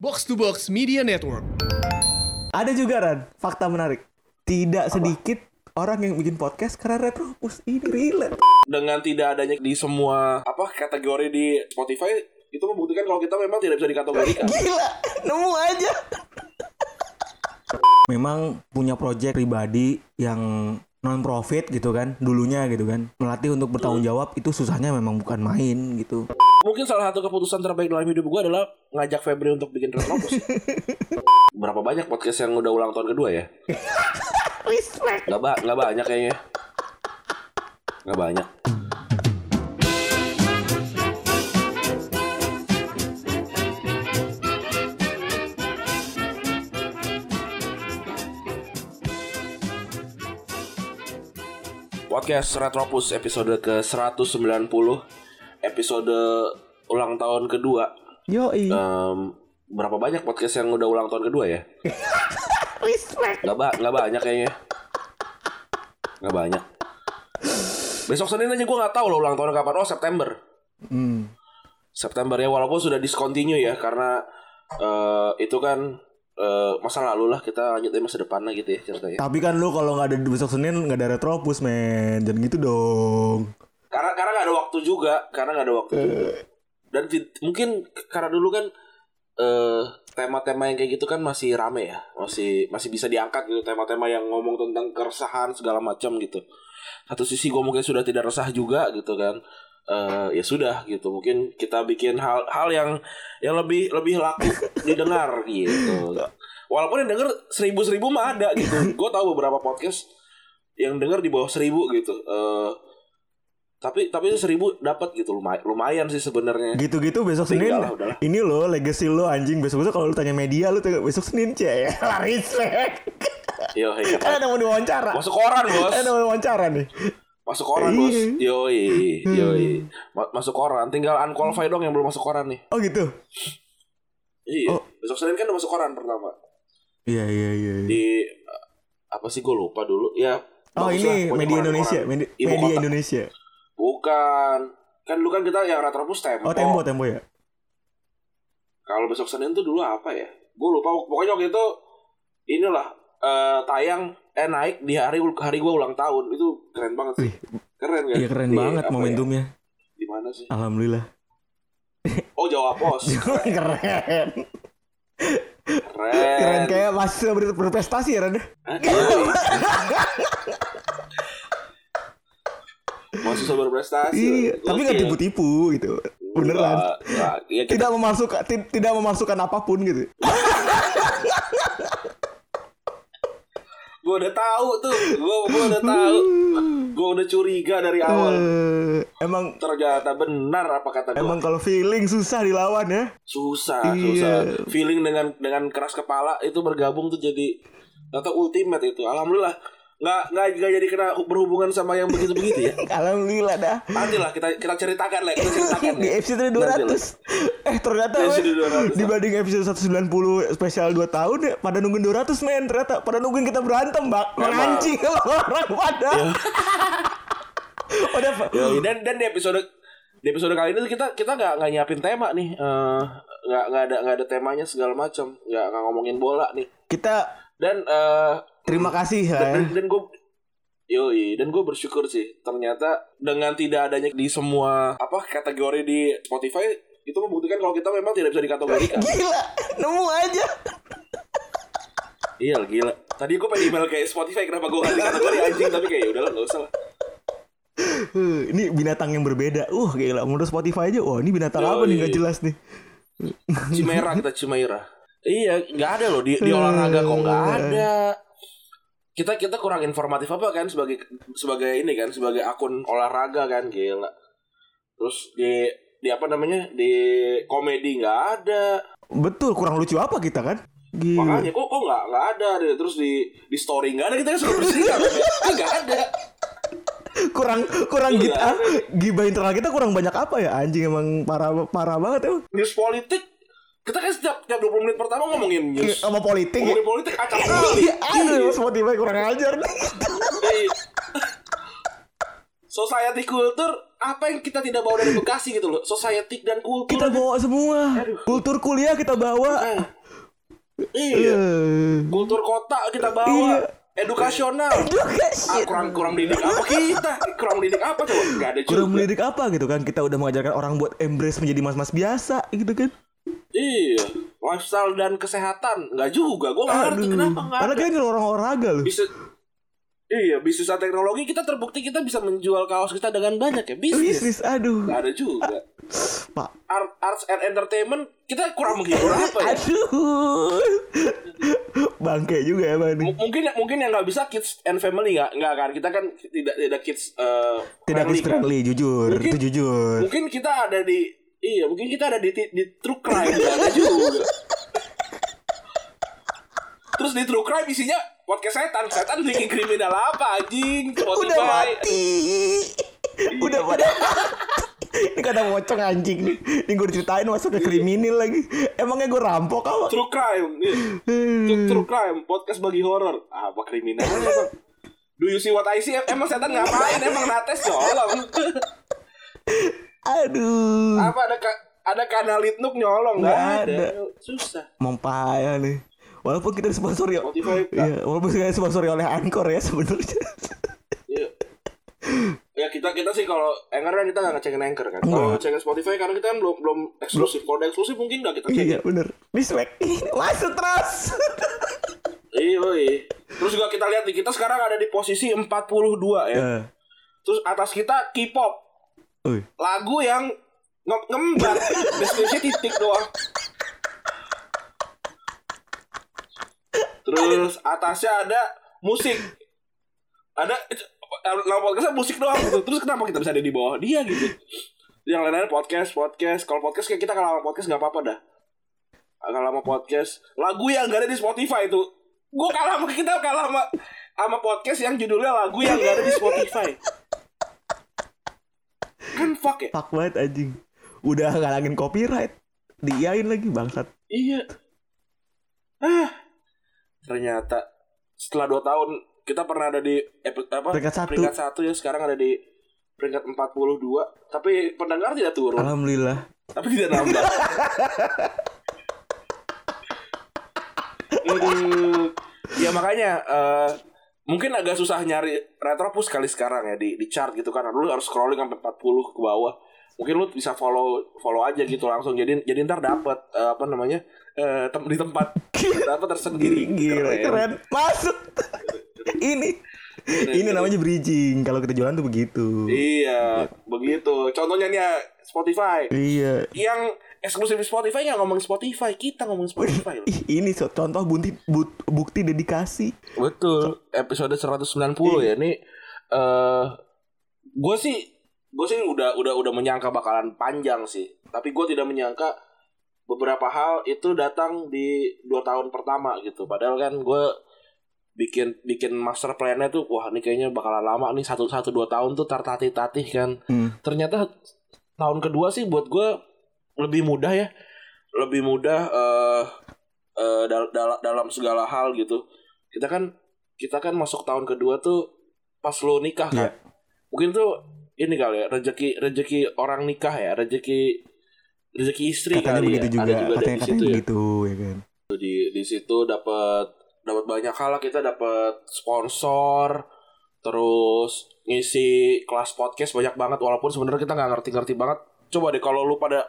Box to Box Media Network. Ada juga Ran, fakta menarik. Tidak sedikit orang yang bikin podcast karena Retropus ini relate. dengan tidak adanya di semua apa kategori di Spotify itu membuktikan kalau kita memang tidak bisa dikategorikan. Gila, nemu aja. Memang punya project pribadi yang non profit gitu kan dulunya gitu kan melatih untuk bertanggung jawab itu susahnya memang bukan main gitu Mungkin salah satu keputusan terbaik dalam hidup gue adalah ngajak Febri untuk bikin Retropus. Berapa banyak podcast yang udah ulang tahun kedua ya? respect Gak, ba nggak banyak kayaknya. Gak banyak. Podcast Retropus episode ke-190 Episode ulang tahun kedua. Yoi. Em, Berapa banyak podcast yang udah ulang tahun kedua ya? respect. Gak, ba nggak banyak kayaknya. Gak banyak. Besok Senin aja gue gak tahu loh ulang tahun kapan. Oh September. Hmm. September ya walaupun sudah discontinue ya Karena eh, itu kan eh, masa lalu lah Kita lanjut aja masa depan lah gitu ya ceritanya. Tapi kan lu kalau nggak ada besok Senin nggak ada Retropus men. Jangan gitu dong Karena karena gak ada waktu juga Karena gak ada waktu juga. Dan mungkin karena dulu kan eh tema-tema yang kayak gitu kan masih rame ya masih masih bisa diangkat gitu tema-tema yang ngomong tentang keresahan segala macam gitu. Satu sisi gue mungkin sudah tidak resah juga gitu kan eh ya sudah gitu. Mungkin kita bikin hal hal yang yang lebih lebih laku didengar gitu. Walaupun yang denger seribu seribu mah ada gitu. Gue tahu beberapa podcast yang denger di bawah seribu gitu eh tapi tapi itu seribu dapat gitu lumayan lumayan sih sebenarnya. Gitu-gitu besok Senin. lah, udahlah. ini lo legacy lo anjing. Besok besok kalau lu tanya media lu tanya besok Senin cie ya respect yo kan ada mau diwawancara. Masuk koran bos. Ada mau diwawancara nih. Masuk koran bos. Iya. yoi yoi Ma- masuk koran. Tinggal unqualified dong yang belum masuk koran nih. Oh gitu? Iya. Oh. besok senin kan udah masuk koran pertama. Iya iya iya iya. di apa sih gue lupa dulu. Ya Oh ini media Indonesia, media. Indonesia. Bukan. Kan dulu kan kita yang Retropus Tempo. Oh Tempo Tempo ya. kalau besok senin tuh dulu apa ya? Gue lupa. Pokoknya waktu itu inilah eh, tayang eh naik di hari hari gue ulang tahun. Itu keren banget sih. Keren kan? Iya keren Di, banget ya, momentumnya. di mana sih? Alhamdulillah. oh Jawa Pos keren. keren. Keren kayak masih ber- berprestasi ya Ren. Bisa berprestasi. Iya, tapi nggak tipu-tipu gitu. Beneran. Enggak, enggak. Ya, kita, Tidak memasukkan ti- tidak memasukkan apa pun gitu. gue udah tahu tuh. Gue gue udah tahu. Gue udah curiga dari awal. Eh, emang Ternyata benar apa kata gue. emang kalau feeling susah dilawan ya. Susah, Iya. susah. Feeling dengan dengan keras kepala itu bergabung tuh jadi atau ultimate itu. Alhamdulillah. Nggak, nggak, nggak jadi kena berhubungan sama yang begitu-begitu ya. Alhamdulillah dah. Nanti lah kita kita ceritakan lah, kita ceritakan di ya. episode lah. 200 Eh ternyata Episode men, 200. Dibanding episode 190 spesial 2 tahun ya Pada nungguin 200 men Ternyata pada nungguin kita berantem mbak Memang. Mengancing orang pada Udah. Yoi, dan dan di episode di episode kali ini kita kita nggak nggak nyiapin tema nih Eh, nggak nggak ada nggak ada temanya segala macam nggak nggak ngomongin bola nih Kita dan eh terima kasih ya dan, dan gue Yoi, dan gue bersyukur sih ternyata dengan tidak adanya di semua apa kategori di Spotify itu membuktikan kalau kita memang tidak bisa dikategorikan. Gila Nemu aja iya gila. Tadi gue pengen email kayak Spotify kenapa gue gak dikategori anjing tapi kayak udahlah nggak usah lah. Uh, Ini binatang yang berbeda Uh gila Menurut Spotify aja Wah ini binatang apa nih Yoi. Gak jelas nih Cimaira kita Cimaira. Iya, nggak ada loh di, di olahraga kok nggak ada. Kita kita kurang informatif apa kan sebagai sebagai ini kan sebagai akun olahraga kan gila. Terus di di apa namanya di komedi nggak ada. Betul kurang lucu apa kita kan Gila Makanya kok kok nggak nggak ada deh. Terus di di story nggak ada kita kan suka bersikap nggak ada. Kurang kurang Iya. kita Gibah internal kita kurang banyak apa ya Anjing emang parah parah banget emang News politik kita kan setiap setiap 20 menit pertama ngomongin news. Sama politik Ngomongin politik acak kali. Iya, aduh, Spotify kurang ajar. Iya. Society culture apa yang kita tidak bawa dari Bekasi gitu loh society dan kultur Kita bawa semua. Kultur kuliah kita bawa. Eh, iya Eh. kultur kota kita bawa Iya. edukasional Ah, kurang kurang didik apa kita kurang didik apa coba nggak ada juga Kurang mendidik apa gitu kan? Kita udah mengajarkan orang buat embrace menjadi mas-mas biasa gitu kan? Iya lifestyle dan kesehatan nggak juga gue nggak ngerti kenapa nggak Padahal ada kita orang olahraga loh. bisa iya bisnis dan teknologi kita terbukti kita bisa menjual kaos kita dengan banyak ya bisnis Bisnis, aduh. nggak ada juga Pak. Art, arts and entertainment kita kurang menghibur apa ya Aduh. Bangke juga ya Bang. M- mungkin mungkin yang nggak bisa kids and family nggak nggak kan kita kan tidak tidak kids eh, Tidak friendly kids kan. friendly, jujur. Mungkin- Itu jujur. mungkin kita ada di iya mungkin kita ada di di true crime ada juga terus di true crime isinya podcast setan setan bikin kriminal apa anjing Udah Spotify mati. Udah pada Ini kata pocong anjing nih Ini gue diceritain masuk ke kriminal lagi Emangnya gue rampok apa? true crime iya. True- true crime podcast bagi horor apa kriminal Do you see what I see? Emang setan ngapain? Emang nates nyolong. Aduh Apa ada ka ada kanal Litnuk nyolong? Nggak ada. ada. Susah. Mau payah nih Walaupun kita disponsori Spotify, Iya, walaupun kita disponsori oleh Anchor ya sebenarnya. Iya. Ya kita kita sih kalau Anchor kan kita nggak ngecekin Anchor kan. Kalau ngecekin Spotify karena kita kan belum belum eksklusif. Kalau eksklusif mungkin nggak kita cek. iya, bener. Respect. Masuk terus. Iya, iya. Terus juga kita lihat nih kita sekarang ada di posisi 42 ya. Eh, Terus atas kita K-pop. Lagu yang nge- ngembat deskripsi titik doang. Terus atasnya ada musik. Ada nama podcastnya musik doang gitu. Terus kenapa kita bisa ada di bawah dia gitu? Yang lain-lain podcast, podcast. Kalau podcast kayak kita kalau podcast nggak apa-apa dah. Kalau sama podcast, lagu yang gak ada di Spotify itu. Gue kalah sama kita kalah sama sama podcast yang judulnya lagu yang gak ada di Spotify. Kan fuck ya? Fuck banget anjing. Udah ngalangin copyright. Diiyain lagi bangsat. Iya. Ah. Ternyata setelah 2 tahun kita pernah ada di epi- apa? Peringkat satu. Peringkat satu ya sekarang ada di peringkat 42 tapi pendengar tidak turun Alhamdulillah. tapi tidak nambah. Aduh. ya makanya eh, mungkin agak susah nyari retropus kali sekarang ya di di chart gitu kan. Lu harus scrolling sampai 40 ke bawah. Mungkin lu bisa follow follow aja gitu langsung. Jadi jadi ntar dapat eh, apa namanya? eh, tem- di tempat dapat tersendiri. Gila, keren. Masuk. Ini. Ini namanya bridging. Kalau kita jualan tuh begitu. Iya, begitu. Contohnya nih ya, Spotify. Iya. Yang eksklusif di Spotify nggak ngomong Spotify, kita ngomong Spotify. loh. Ih, ini so- contoh bukti bu- bukti dedikasi. Betul. Episode 190 ya. Ini eh gue sih gue sih udah udah udah menyangka bakalan panjang sih. Tapi gue tidak menyangka beberapa hal itu datang di dua tahun pertama gitu. Padahal kan gue bikin bikin master plan-nya tuh wah ini kayaknya bakalan lama nih satu satu dua tahun tuh tartatih tatih kan. Hmm. Ternyata tahun kedua sih buat gue lebih mudah ya. Lebih mudah eh eh, dal- dal- dalam segala hal gitu. Kita kan kita kan masuk tahun kedua tuh pas lo nikah kan. Iya. Mungkin tuh ini kali ya rezeki rezeki orang nikah ya, rezeki rezeki istri Katanya kali begitu ya. juga. Ada juga Katanya dari katanya situ ya. begitu ya kan. Di di situ dapat dapat banyak hal lah kita dapat sponsor terus ngisi kelas podcast banyak banget walaupun sebenarnya kita nggak ngerti-ngerti banget. Coba deh kalau lu pada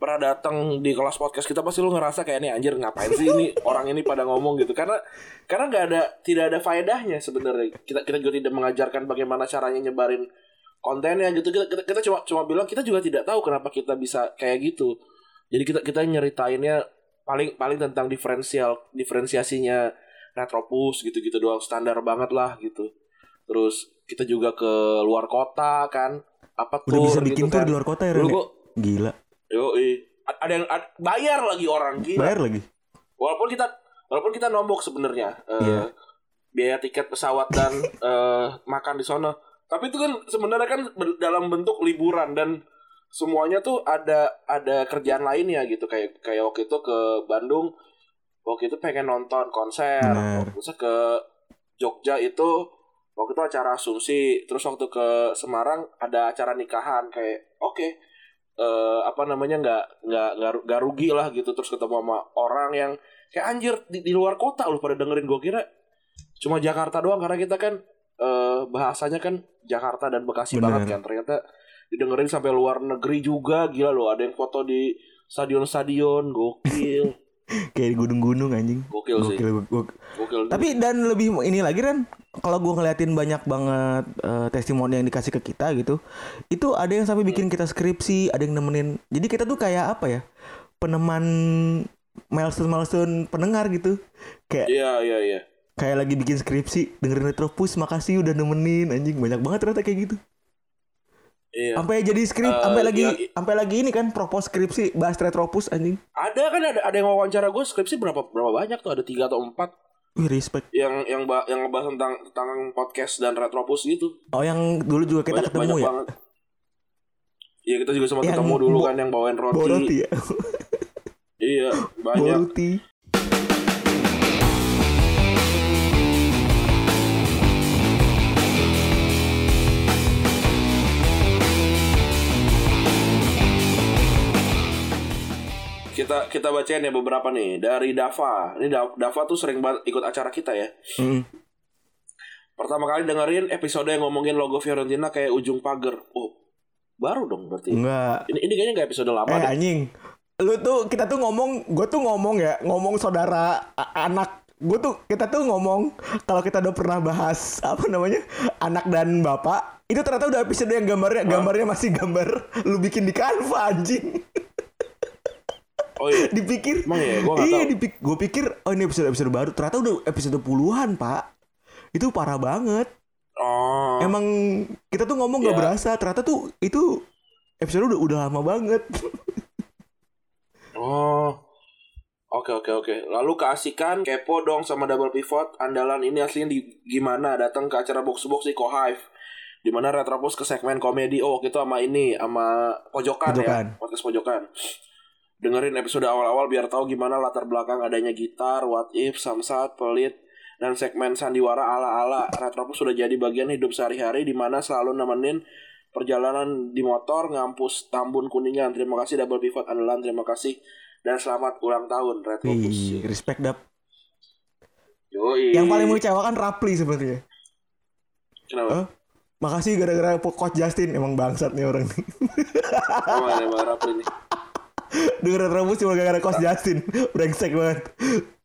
pernah datang di kelas podcast kita pasti lu ngerasa kayak ini anjir ngapain sih ini orang ini pada ngomong gitu karena karena nggak ada tidak ada faedahnya sebenarnya kita kita juga tidak mengajarkan bagaimana caranya nyebarin kontennya gitu kita, kita kita cuma cuma bilang kita juga tidak tahu kenapa kita bisa kayak gitu jadi kita kita nyeritainnya paling paling tentang diferensial diferensiasinya retropus gitu-gitu doang standar banget lah gitu terus kita juga ke luar kota kan apa Udah tour bisa bikin gitu tour kan. di luar kota ya Dulu Ren? ya? gua Gila. Yo ada yang bayar lagi orang gila. Bayar lagi. walaupun kita walaupun kita nombok sebenarnya Iya. biaya tiket pesawat dan eh, makan di sana. Tapi itu kan sebenarnya kan dalam bentuk liburan dan semuanya tuh ada ada kerjaan lainnya gitu. Kayak kayak waktu itu ke Bandung waktu itu pengen nonton konser. Terus ke Jogja itu waktu itu acara asumsi. Terus waktu ke Semarang ada acara nikahan kayak oke eh, apa namanya nggak nggak nggak ru- nggak rugi lah gitu. Terus ketemu sama orang yang kayak anjir di, di luar kota loh pada dengerin. Gue kira cuma Jakarta doang karena kita kan eh, bahasanya kan Jakarta dan Bekasi Bener. banget kan. Ternyata didengerin sampai luar negeri juga gila loh. Ada yang foto di stadion-stadion gokil. Kayak di gunung-gunung anjing. gokil sih. Gokil, gokil. gokil Tapi dan lebih ini lagi kan kalau gue ngeliatin banyak banget eh, testimoni yang dikasih ke kita gitu, itu ada yang sampai bikin kita skripsi, ada yang nemenin. Jadi kita tuh kayak apa ya? Peneman milestone milestone pendengar gitu. Kayak iya iya iya kayak lagi bikin skripsi, dengerin Retropus, makasih udah nemenin anjing. Banyak banget ternyata kayak gitu. iya Sampai jadi skrip, Eh, sampai lagi iya, sampai lagi ini kan propose skripsi bahas Retropus anjing. ada kan ada ada yang wawancara gue skripsi berapa berapa banyak tuh ada tiga atau empat Wih, respect. yang yang ba- yang ngebahas tentang tentang podcast dan retropus gitu Oh, yang dulu juga kita banyak, ketemu banyak ya. banget Iya kita juga sempat Yang ketemu dulu kan yang bawain roti. Bawa roti ya. Iya Bawa banyak. roti. Kita kita bacain ya beberapa nih dari Dava. Ini Da- Dava tuh sering banget ikut acara kita ya. Mm. Pertama kali dengerin episode yang ngomongin logo Fiorentina kayak ujung pagar. Oh baru dong berarti. Enggak. Ini ini kayaknya nggak episode lama Eh deh. anjing. Lu tuh kita tuh ngomong, gue tuh ngomong ya, ngomong saudara anak. Gue tuh kita tuh ngomong kalau kita udah pernah bahas apa namanya anak dan bapak itu ternyata udah episode yang gambarnya gambarnya masih gambar lu bikin di Canva anjing. Oh iya. dipikir Emang ya? Gua iya dipik gue pikir oh ini episode episode baru ternyata udah episode puluhan pak itu parah banget Oh. emang kita tuh ngomong nggak Ya. berasa ternyata tuh itu episode udah udah lama banget Oh. Oke oke oke. Lalu keasikan kepo dong sama double pivot andalan ini aslinya di gimana datang ke acara box box di Kohive. Di mana Retropus ke segmen komedi. Oh, gitu sama ini sama pojokan, Pojokan. ya. Podcast pojokan. Dengerin episode awal-awal biar tahu gimana latar belakang adanya gitar, what if, samsat, pelit, dan segmen sandiwara ala-ala. Retropus sudah jadi bagian hidup sehari-hari di mana selalu nemenin perjalanan di motor ngampus Tambun Kuningan. Terima kasih double pivot andalan. Terima kasih dan selamat ulang tahun Retropus. Ih, respect dap Yoi. yang paling mengecewakan Rapli sebenarnya Kenapa? Hah? makasih gara-gara coach Justin emang bangsat nih orang nih Emang emang Rapli nih. Denger Retropus cuma gara-gara coach Justin brengsek banget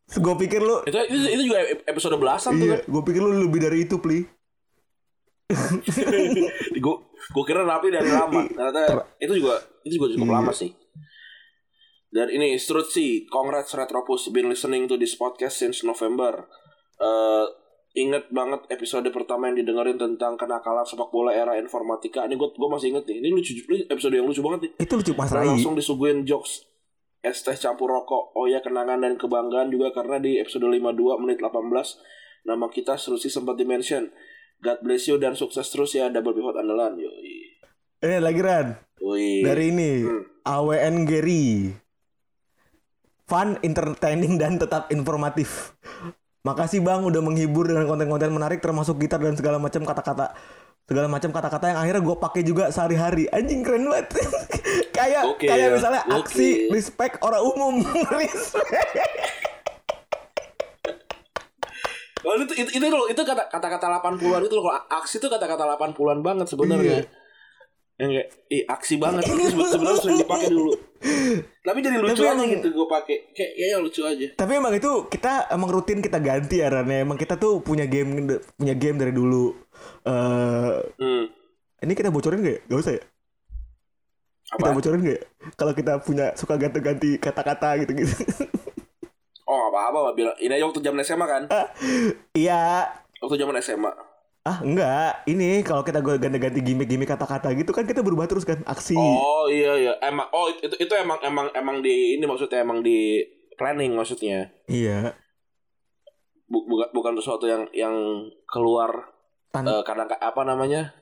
gue pikir lu Itu, itu itu juga episode belasan tuh iya kan. gue pikir lu lebih dari itu pli Gue gue kira Rapli dari lama. Ternyata itu juga itu juga cukup Iya. lama sih. Dan ini instruksi, congrats Retropus been listening to this podcast since November. Eh inget banget episode pertama yang didengerin tentang kenakalan sepak bola era informatika. Ini gue gue masih inget nih. Ini lucu ini episode yang lucu banget nih. itu lucu Dan Rai langsung disuguhin jokes es teh campur rokok. Oh ya kenangan dan kebanggaan juga karena di episode 52 menit 18 nama kita Serusi sempat dimention. God bless you dan sukses terus ya double pivot andalan. Yoi. ini lagi Ran Woi. dari ini Hmm. AWN Gary fun, entertaining dan tetap informatif. Makasih bang udah menghibur dengan konten-konten menarik termasuk gitar dan segala macam kata-kata segala macam kata-kata yang akhirnya gue pakai juga sehari-hari. Anjing keren banget. kayak Gokil, kayak misalnya gokil. aksi respect orang umum. respect. Oh, itu itu itu itu kata kata-kata 80-an itu loh. Aksi itu kata-kata 80-an banget sebenarnya. Iya. Yang kayak ih aksi banget itu sebe- sebenarnya sering dipakai dulu. Tapi jadi lucu Tapi aja emang- gitu gue pakai. Kayak kayaknya lucu aja. Tapi emang itu kita emang rutin kita ganti ya Ran. ya. Emang kita tuh punya game punya game dari dulu. eh Hmm. ini kita bocorin gak ya? Gak usah ya? Kita Apa? bocorin gak ya? Kalau kita punya suka ganti-ganti kata-kata gitu-gitu. Oh, apa-apa bilang. Ini aja waktu zaman SMA kan? Iya. Waktu zaman SMA. Ah enggak. Ini kalau kita gue ganti-ganti gimmick-gimmick kata-kata gitu kan kita berubah terus kan aksi. Oh iya iya emang oh itu itu emang emang emang di ini maksudnya emang di planning maksudnya Iya. Bu- bukan bukan sesuatu yang yang keluar Tan- eh, kadang apa namanya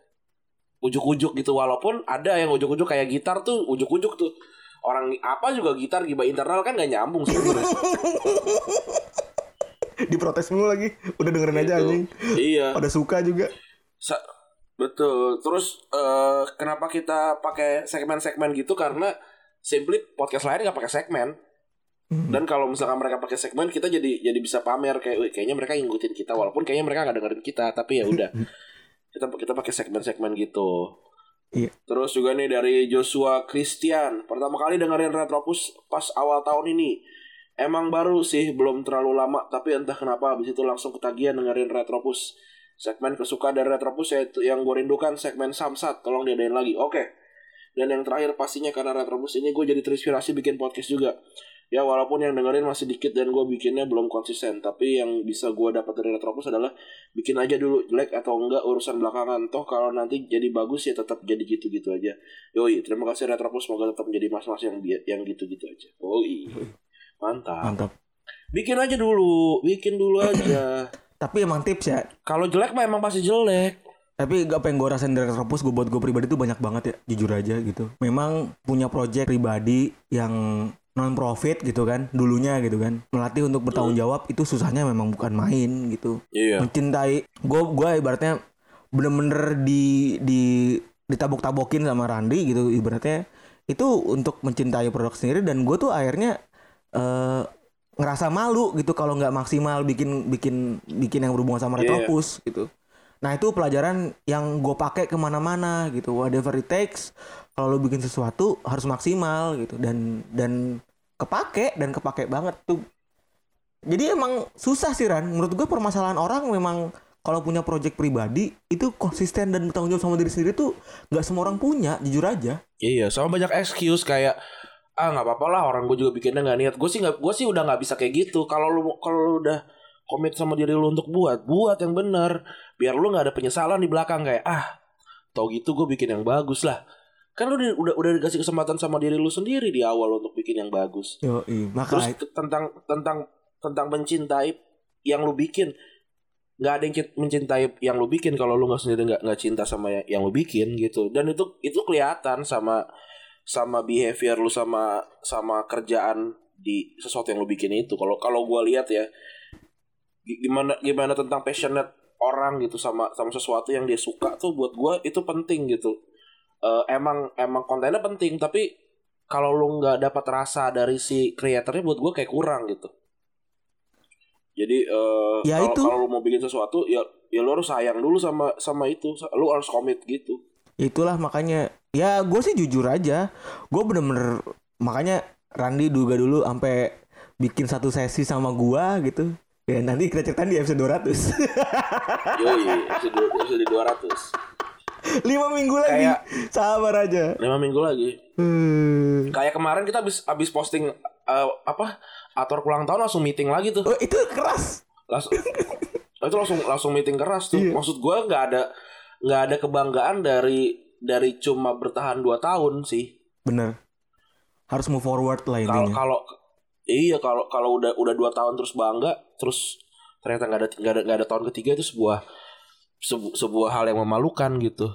ujuk-ujuk gitu walaupun ada yang ujuk-ujuk kayak gitar tuh ujuk-ujuk tuh orang apa juga gitar giba internal kan gak nyambung sebenarnya diprotes mulu lagi. Udah dengerin aja Gitu. anjing. Iya. Pada suka juga. Sa- betul. Terus eh, kenapa kita pakai segmen-segmen gitu? Karena simply podcast lain nggak pakai segmen. Hmm. Dan kalau misalkan mereka pakai segmen, kita jadi jadi bisa pamer kayak, "Wih, kayaknya mereka ngikutin kita, walaupun kayaknya mereka nggak dengerin kita, tapi ya udah. kita kita pakai segmen-segmen gitu. Iya. Terus juga nih dari Joshua Christian, pertama kali dengerin Retropus pas awal tahun ini. Emang baru sih, belum terlalu lama, tapi entah kenapa habis itu langsung ketagihan dengerin Retropus. Segmen kesukaan dari Retropus yaitu yang gue rindukan segmen Samsat, tolong diadain lagi. Oke. Dan yang terakhir pastinya karena Retropus ini gue jadi terinspirasi bikin podcast juga. Ya walaupun yang dengerin masih dikit dan gue bikinnya belum konsisten, tapi yang bisa gue dapat dari Retropus adalah bikin aja dulu jelek atau enggak urusan belakangan. Toh kalau nanti jadi bagus ya tetap jadi gitu-gitu aja. Yoi, terima kasih Retropus semoga tetap menjadi mas-mas yang yang gitu-gitu aja. Yoi. Mantap. Mantap. Bikin aja dulu, bikin dulu aja. Tapi emang tips ya. Kalau jelek mah emang pasti jelek. Tapi apa yang gue rasain dari Retropus gue buat gue pribadi tuh banyak banget ya jujur aja gitu. Memang punya project pribadi yang non profit gitu kan dulunya gitu kan melatih untuk bertanggung jawab itu susahnya memang bukan main gitu Iya. mencintai gue gue ibaratnya bener-bener di di ditabok-tabokin sama Randi gitu ibaratnya itu untuk mencintai produk sendiri dan gue tuh akhirnya eh, ngerasa malu gitu kalau nggak maksimal bikin bikin bikin yang berhubungan sama Iya. Retropus gitu. Nah itu pelajaran yang gue pakai ke mana-mana gitu. Whatever it takes kalau lo bikin sesuatu harus maksimal gitu. Dan dan kepake dan kepake banget tuh. Jadi emang susah sih Ran. Menurut gue permasalahan orang memang kalau punya project pribadi itu konsisten dan bertanggung jawab sama diri sendiri tuh nggak semua orang punya jujur aja. Iya, sama banyak excuse kayak ah nggak apa-apa lah orang gue juga bikinnya nggak niat. Gue sih nggak, gue sih udah nggak bisa kayak gitu. Kalau lu kalau lu udah komit sama diri lu untuk buat, buat yang benar. Biar lu nggak ada penyesalan di belakang kayak ah, tau gitu gue bikin yang bagus lah. Kan lu di- udah udah dikasih kesempatan sama diri lu sendiri di awal untuk bikin yang bagus. yo Terus makanya t- tentang tentang tentang mencintai yang lu bikin nggak ada yang cint- mencintai yang lu bikin kalau lu nggak sendiri nggak nggak cinta sama yang, yang lu bikin gitu dan itu itu kelihatan sama sama behavior lu sama sama kerjaan di sesuatu yang lu bikin itu. Kalau kalau gua lihat ya gi- gimana gimana tentang passionate orang gitu sama sama sesuatu yang dia suka tuh buat gua itu penting gitu. Eh, emang emang kontennya penting tapi kalau lu nggak dapat rasa dari si kreatornya buat gue kayak kurang gitu. Jadi eh Ya kalau lu mau bikin sesuatu ya ya lu harus sayang dulu sama sama itu. Lu harus komit gitu itulah makanya ya gue sih jujur aja gue bener-bener makanya Randi juga dulu sampai bikin satu sesi sama gua gitu. Ya nanti kita ceritain di episode 200 yoi episode episode 200 lima minggu lagi. Kayak- sabar aja. lima minggu lagi. Hmm. kayak kemarin kita habis habis posting eh, apa atur ulang tahun langsung meeting lagi tuh. Oh itu keras. Langsung itu langsung langsung meeting keras tuh. Iya. maksud gue nggak ada nggak ada kebanggaan dari dari cuma bertahan dua tahun sih. Bener. Harus move forward lah kalau intinya. kalau iya kalau kalau udah udah dua tahun terus bangga terus ternyata nggak ada nggak ada nggak ada tahun ketiga itu sebuah sebu- sebuah hal yang memalukan gitu.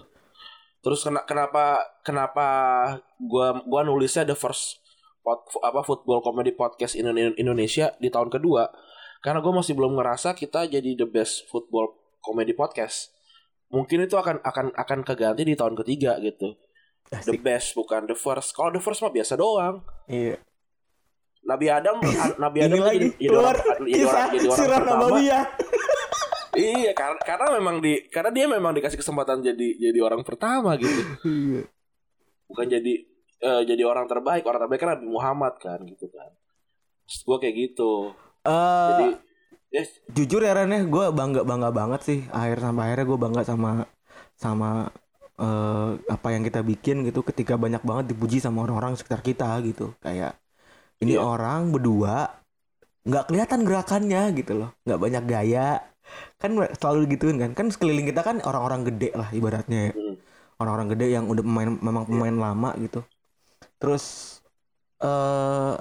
Terus kena, kenapa kenapa gua gua nulisnya the first pot, apa football comedy podcast in in- Indonesia di tahun kedua. Karena gue masih belum ngerasa kita jadi the best football comedy podcast mungkin itu akan akan akan keganti di tahun ketiga gitu the Asik. best bukan the first kalau the first mah biasa doang iya Nabi Adam Nabi ini Adam tuh lagi jadi, jadi keluar orang, jadi orang, jadi orang pertama. Iya, karena karena memang di karena dia memang dikasih kesempatan jadi jadi orang pertama gitu. Iya. Bukan jadi eh, jadi orang terbaik. Orang terbaik kan Nabi Muhammad kan gitu kan. Gua kayak gitu. Eh, Jadi ya jujur ya Ren ya gue bangga bangga banget sih. Akhir sampai akhirnya gue bangga sama sama eh, apa yang kita bikin gitu ketika banyak banget dipuji sama orang-orang sekitar kita gitu. Kayak ini Iya. orang berdua nggak kelihatan gerakannya gitu loh. Nggak banyak gaya. Kan selalu gituin kan. Kan sekeliling kita kan orang-orang gede lah ibaratnya ya. Hmm. orang-orang gede yang udah pemain memang pemain lama gitu. Terus eh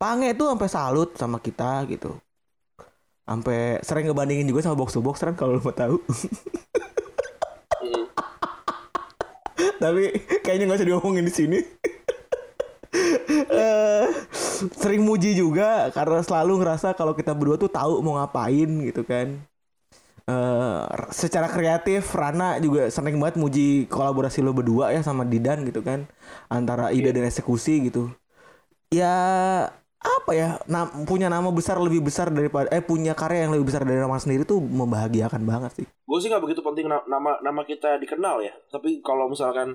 Pange tuh sampai salut sama kita gitu sampai sering ngebandingin juga sama box to box kan kalau lu mau tahu. Mm, tapi kayaknya nggak usah diomongin di sini. Eh, sering muji juga karena selalu ngerasa kalau kita berdua tuh tahu mau ngapain gitu kan. Eh, secara kreatif Rana juga sering banget muji kolaborasi lo berdua ya sama Didan gitu kan. Antara ide dan eksekusi gitu. Ya apa ya na- punya nama besar lebih besar daripada eh punya karya yang lebih besar dari nama sendiri tuh membahagiakan banget sih. gue sih nggak begitu penting na- nama nama kita dikenal ya tapi kalau misalkan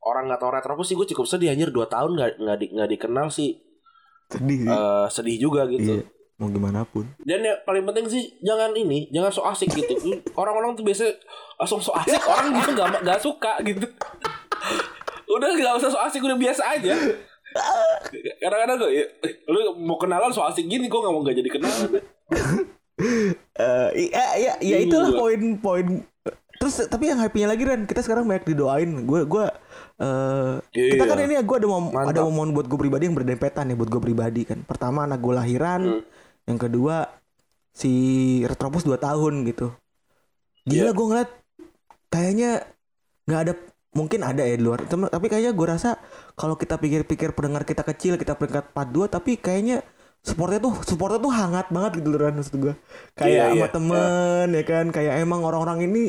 orang nggak tahu retropus sih gue cukup sedih anjir 2 tahun nggak nggak di, nggak dikenal sih Sedih sih. eh, sedih juga gitu iya. Mau gimana pun. dan ya paling penting sih jangan ini jangan so asik gitu orang-orang tuh biasa langsung so asik orang gitu nggak nggak suka gitu udah nggak usah so asik udah biasa aja kadang-kadang gue ya, "Eh, lu mau kenalan so asik gini kok nggak mau nggak jadi kenalan Eh, iya, iya, iya Bingung itulah poin-poin. Terus tapi yang happy-nya lagi Ren, kita sekarang banyak didoain. Gue gue eh kita Iya. kan ini gue ada mom, Mantap. ada momen buat gue pribadi yang berdempetan ya buat gue pribadi kan. Pertama anak gue lahiran, Hmm. yang kedua si Retropus 2 tahun gitu. Gila Iya. gue ngeliat kayaknya nggak ada mungkin ada ya di luar. Tapi kayaknya gue rasa kalau kita pikir-pikir pendengar kita kecil kita peringkat 42 tapi kayaknya supportnya tuh supportnya tuh hangat banget gitu loh maksud gue kayak Iya, sama iya, temen ya kan? Kayak emang orang-orang ini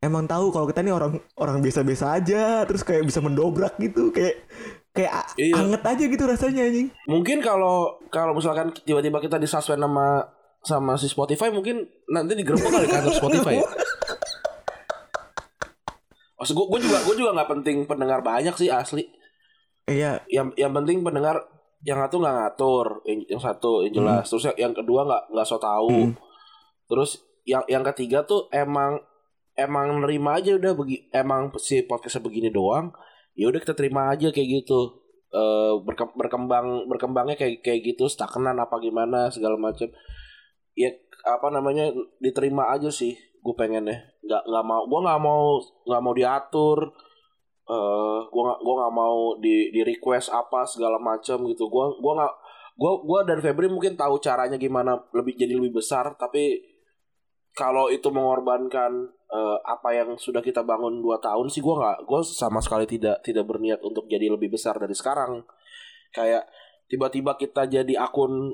emang tahu kalau kita ini orang orang biasa-biasa aja terus kayak bisa mendobrak gitu kayak kayak Iya. anget aja gitu rasanya anjing. Mungkin kalau kalau misalkan tiba-tiba kita disuspend sama sama si Spotify mungkin nanti digerebek kali kantor Spotify ya. Maksud gue, gue juga gue juga nggak penting pendengar banyak sih asli. iya Yang yang penting pendengar yang satu nggak ngatur, yang, yang satu yang jelas. Terus yang, yang kedua nggak nggak so tahu. Hmm. Terus yang yang ketiga tuh emang emang nerima aja udah begi, emang si podcastnya begini doang. Ya udah kita terima aja kayak gitu. Berke- berkembang berkembangnya kayak kayak gitu stagnan apa gimana segala macam. Ya apa namanya diterima aja sih gue pengennya. Nggak nggak mau gue nggak mau nggak mau diatur. Eh gue nggak gue nggak mau di di request apa segala macam gitu. Gue gua nggak gue gua dan Febri mungkin tahu caranya gimana lebih jadi lebih besar tapi kalau itu mengorbankan eh, apa yang sudah kita bangun dua tahun sih gue nggak gue sama sekali tidak tidak berniat untuk jadi lebih besar dari sekarang. Kayak tiba-tiba kita jadi akun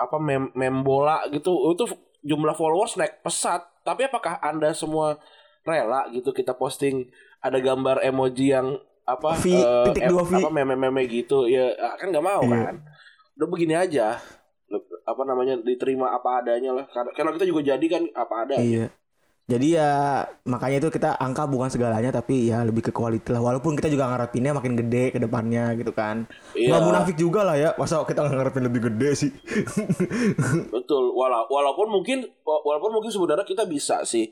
apa mem, mem bola gitu itu jumlah followers naik pesat tapi apakah anda semua rela gitu kita posting ada gambar emoji yang apa V, eh, titik dua V. apa meme-meme gitu ya kan nggak mau Iya. kan udah begini aja apa namanya diterima apa adanya lah karena karena kita juga jadi kan apa ada Iya. Jadi ya makanya itu kita angka bukan segalanya tapi ya lebih ke quality lah. Walaupun kita juga ngarepinnya makin gede ke depannya gitu kan. Iya. Nggak munafik juga lah ya. Masa kita nggak ngarepin lebih gede sih. Betul. Wala walaupun mungkin wa- walaupun mungkin sebenarnya kita bisa sih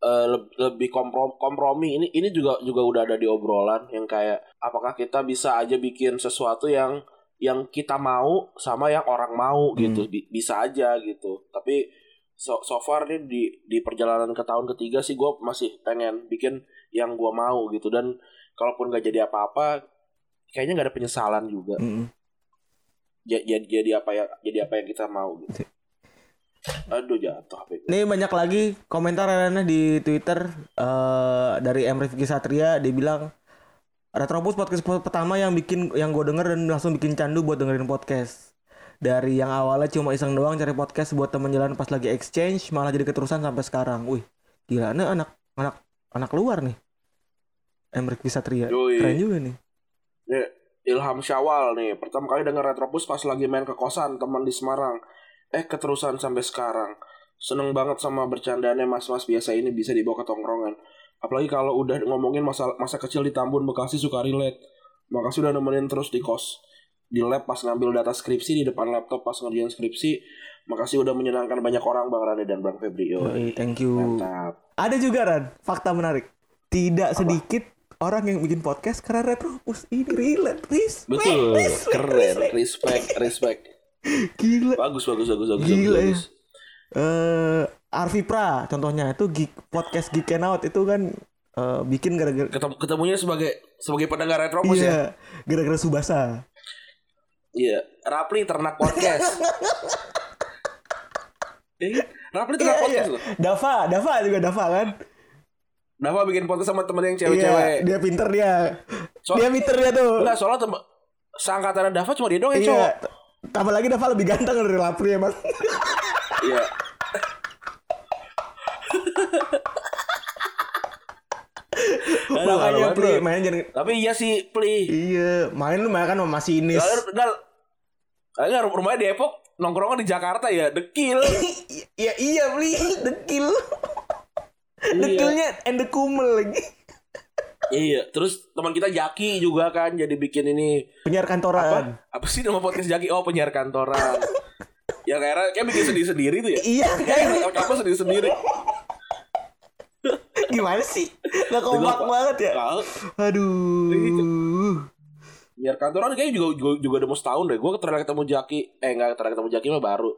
eh, leb- lebih komprom kompromi. Ini ini juga juga udah ada di obrolan yang kayak apakah kita bisa aja bikin sesuatu yang yang kita mau sama yang orang mau gitu. Bi- bisa aja gitu. Tapi so, so far nih di di perjalanan ke tahun ketiga sih gue masih pengen bikin yang gue mau gitu dan kalaupun gak jadi apa-apa kayaknya nggak ada penyesalan juga Mm-mm. Ja- jadi jadi apa yang jadi apa yang kita mau gitu. Aduh jatuh HP. Nih banyak lagi komentar Rana di Twitter eh dari M Rifki Satria dia bilang Retropus podcast pertama yang bikin yang gue denger dan langsung bikin candu buat dengerin podcast. Dari yang awalnya cuma iseng doang cari podcast buat temen jalan pas lagi exchange malah jadi keterusan sampai sekarang. Wih, gila ini anak anak anak luar nih. M Rifki Satria. Yoi. Keren juga nih. Nih, Ilham Syawal nih pertama kali denger Retropus pas lagi main ke kosan teman di Semarang. Eh keterusan sampai sekarang. Seneng banget sama bercandanya mas-mas biasa ini bisa dibawa ke tongkrongan. Apalagi kalau udah ngomongin masa masa kecil di Tambun Bekasi suka relate. Makasih udah nemenin terus di kos. Di lab pas ngambil data skripsi di depan laptop pas ngerjain skripsi. Makasih udah menyenangkan banyak orang Bang Rane dan Bang Febri. Yoi, thank you. Mantap. Ada juga Ran, fakta menarik. Tidak sedikit orang yang bikin podcast karena Retropus ini relate. Respect, Betul, respect, keren, respect. respect, respect. Gila. Bagus, bagus, bagus, bagus, Gila ya. bagus. eh Arfi Pra contohnya itu geek, podcast Geek and Out itu kan eh, bikin gara-gara Ketemu, ketemunya sebagai sebagai pendengar Retropus ya. iya gara-gara Subasa. Iya, Rapli ternak podcast. Iya, Rapli Iya, ternak iya. podcast loh. Dava, Dava juga Dava kan. Dava bikin podcast sama temen yang Iya, cewek-cewek. dia pinter dia. So- dia pinter dia tuh. Enggak, soalnya temen seangkatan Dava cuma dia doang yang Iya. cowok. Tambah lagi Dava lebih ganteng dari Lapri emang. Iya. Aduh, Makanya aduh. main jadi Tapi iya sih, Pli. Iya, main lu main kan sama Masinis. Dal, dal. Kayaknya rumahnya di Depok, nongkrongnya di Jakarta ya, dekil. Iya iya Pri, dekil. Dekilnya ende kumel lagi. iya, terus teman kita Jaki juga kan jadi bikin ini Penyiar kantoran. apa sih nama podcast Jaki? Oh, penyiar kantoran. ya kayak kayak bikin sedih sendiri tuh ya. Iya, Kayak apa sedih sendiri. gimana sih? Gak kompak banget ya. Aduh. Penyiar kantoran kayaknya juga juga, juga udah mau setahun deh. Gue terakhir ketemu Jaki, eh enggak terakhir ketemu Jaki mah baru.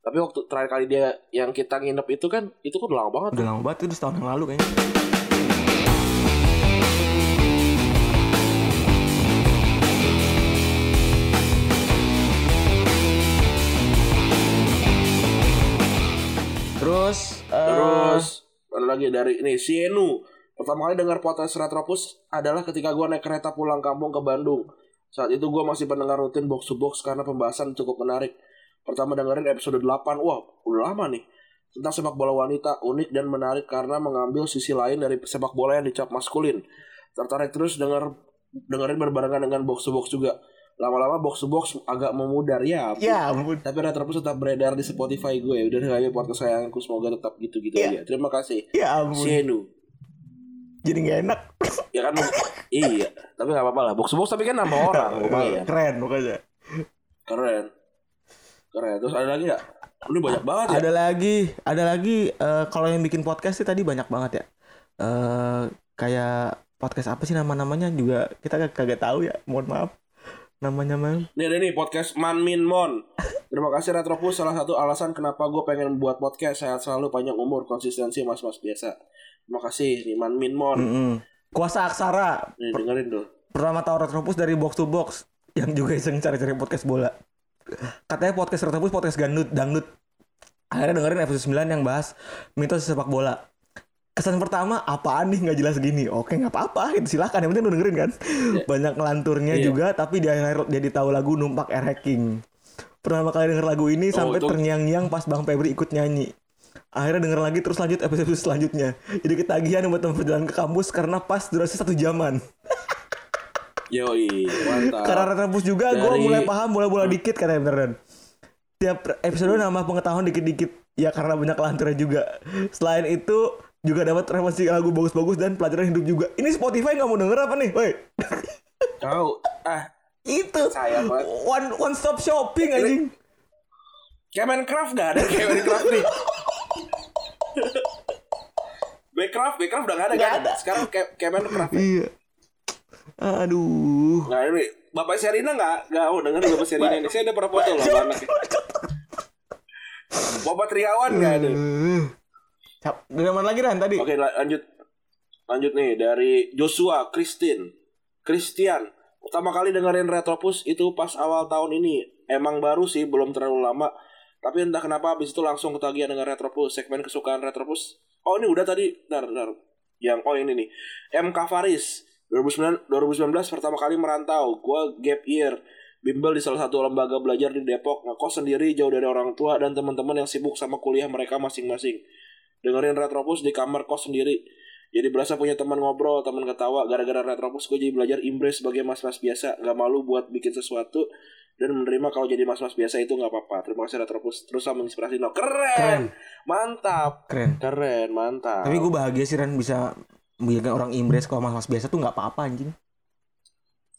Tapi waktu terakhir kali dia yang kita nginep itu kan, itu kan udah lama banget. Udah lama banget itu setahun yang lalu kayaknya. Terus, eh, Terus ada lagi dari ini Sienu. Pertama kali dengar podcast Retropus adalah ketika gue naik kereta pulang kampung ke Bandung. Saat itu gue masih pendengar rutin box to box karena pembahasan cukup menarik. Pertama dengerin episode 8, wah udah lama nih. Tentang sepak bola wanita unik dan menarik karena mengambil sisi lain dari sepak bola yang dicap maskulin. Tertarik terus denger dengerin berbarengan dengan box to box juga. Lama-lama box to box agak memudar ya. ya. Tapi Retropus tetap beredar di Spotify gue. Udah kayaknya podcast sayangku semoga tetap gitu-gitu Iya. aja. Terima kasih. Ya ampun. Sienu. Jadi gak enak. Ya kan iya, tapi gak apa-apa lah. Box to box tapi kan nambah orang lumayan. Keren pokoknya. Keren. Keren. Terus ada lagi gak? Ini banyak banget ya. Ada lagi, ada lagi eh, kalau yang bikin podcast sih tadi banyak banget ya. Eh kayak podcast apa sih nama-namanya juga kita kag- kagak tahu ya. Mohon maaf. Namanya mah. Nih ada nih podcast Man Min Mon. Terima kasih Retropus salah satu alasan kenapa gue pengen buat podcast sehat selalu panjang umur konsistensi mas-mas biasa. Terima kasih nih Man Min Mon. Mm-mm. Kuasa Aksara Nih dengerin tuh. pertama tahu Retropus dari box to box yang juga iseng cari-cari podcast bola. Katanya podcast Retropus podcast gandut dangdut. Akhirnya dengerin episode 9 yang bahas mitos sepak bola. Kesan pertama apaan nih nggak jelas gini. Oke nggak apa-apa, itu silakan yang penting lu dengerin kan. Banyak ngelanturnya Iya. juga, tapi di akhir jadi tahu lagu numpak air hacking. Pertama kali denger lagu ini Oh, sampai itu- terngiang-ngiang pas Bang Febri ikut nyanyi. Akhirnya denger lagi terus lanjut episode selanjutnya. Jadi ketagihan buat perjalanan ke kampus karena pas durasi satu jaman. Yoi, mantap. Karena Retropus juga gue Dari- mulai paham bola-bola dikit katanya beneran. Tiap episode nambah pengetahuan dikit-dikit. Ya karena banyak lanturnya juga. Selain itu juga dapat referensi lagu bagus-bagus dan pelajaran hidup juga. Ini Spotify nggak mau denger apa nih? Woi, Tahu. Ah, itu Sayang banget. one one stop shopping anjing. Kemencraft gak ada Kemencraft nih. Backcraft, Backcraft udah gak ada Nggak kan? ada. Sekarang Kemencraft. ya? Iya. Aduh. Nah ini Bapak Serina nggak nggak mau dengerin Bapak Serina ini. Saya ada pernah foto loh sama anaknya. Bapak Triawan nggak ada. Dari mana lagi Ran tadi? Oke la- lanjut lanjut nih dari Joshua Christine Christian. Pertama kali dengerin Retropus itu pas awal tahun ini. Emang baru sih belum terlalu lama. Tapi entah kenapa habis itu langsung ketagihan dengan Retropus segmen kesukaan Retropus. Oh ini udah tadi, bentar, bentar. Yang oh ini nih. MK Faris 2009 2019 pertama kali merantau. Gua gap year bimbel di salah satu lembaga belajar di Depok ngekos sendiri jauh dari orang tua dan teman-teman yang sibuk sama kuliah mereka masing-masing dengerin Retropus di kamar kos sendiri. Jadi berasa punya teman ngobrol teman ketawa. Gara-gara Retropus gue jadi belajar Inggris sebagai mas-mas biasa. Nggak malu buat bikin sesuatu dan menerima kalau jadi mas-mas biasa itu nggak apa-apa. Terima kasih Retropus. Terus sama menginspirasi no. Keren, Keren. mantap! Keren. keren mantap. Tapi gue bahagia sih Ran bisa bikin orang Inggris kalau mas-mas biasa tuh nggak apa-apa anjing.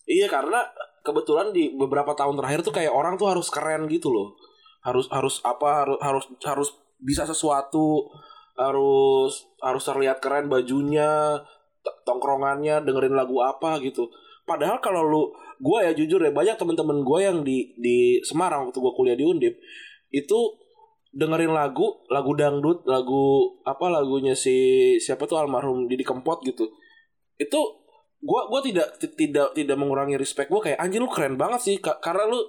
Iya karena kebetulan di beberapa tahun terakhir tuh kayak orang tuh harus keren gitu loh. Harus harus apa harus harus harus bisa sesuatu, harus harus terlihat keren bajunya, tongkrongannya, dengerin lagu apa gitu. Padahal kalau lu gua ya jujur ya banyak temen-temen gue yang di di Semarang waktu gua kuliah di Undip itu dengerin lagu lagu dangdut lagu apa lagunya si siapa tuh almarhum Didi Kempot gitu itu gua gua tidak ti- tidak tidak mengurangi respect gua kayak anjing lu keren banget sih Ka- karena lu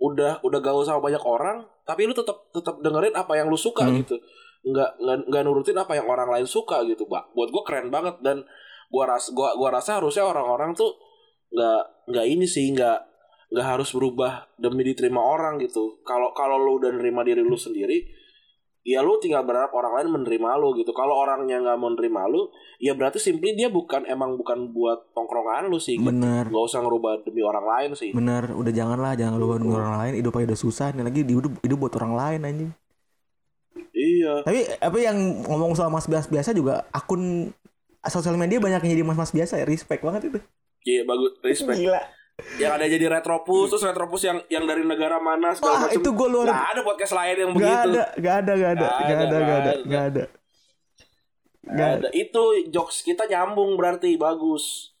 udah udah gaul sama banyak orang tapi lu tetap tetap dengerin apa yang lu suka Hmm. gitu nggak nggak nurutin apa yang orang lain suka gitu Ba- buat gua keren banget dan gua ras gua gua rasa harusnya orang-orang tuh nggak nggak ini sih nggak nggak harus berubah demi diterima orang gitu kalau kalau lu udah nerima diri lu sendiri ya lu tinggal berharap orang lain menerima lu gitu kalau orangnya nggak mau menerima lu ya berarti simply dia bukan emang bukan buat tongkrongan lu sih gitu. Bener. nggak usah ngerubah demi orang lain sih Bener, udah janganlah, jangan lupa demi orang lain. Hidup aja udah susah, nih lagi hidup, hidup buat orang lain anjing. Iya. Tapi apa yang ngomong soal mas biasa biasa juga akun sosial media banyak yang jadi mas-mas biasa ya, respect banget itu. iya bagus. Respect. Gila. yang ada jadi retropus terus retropus yang yang dari negara mana Wah, segala macam. itu gue luar Nggak ada podcast lain yang Gak begitu. ada, gak ada, gak ada, gak ada, gak ada, gak ada. Nggak ada. itu jokes kita nyambung berarti bagus.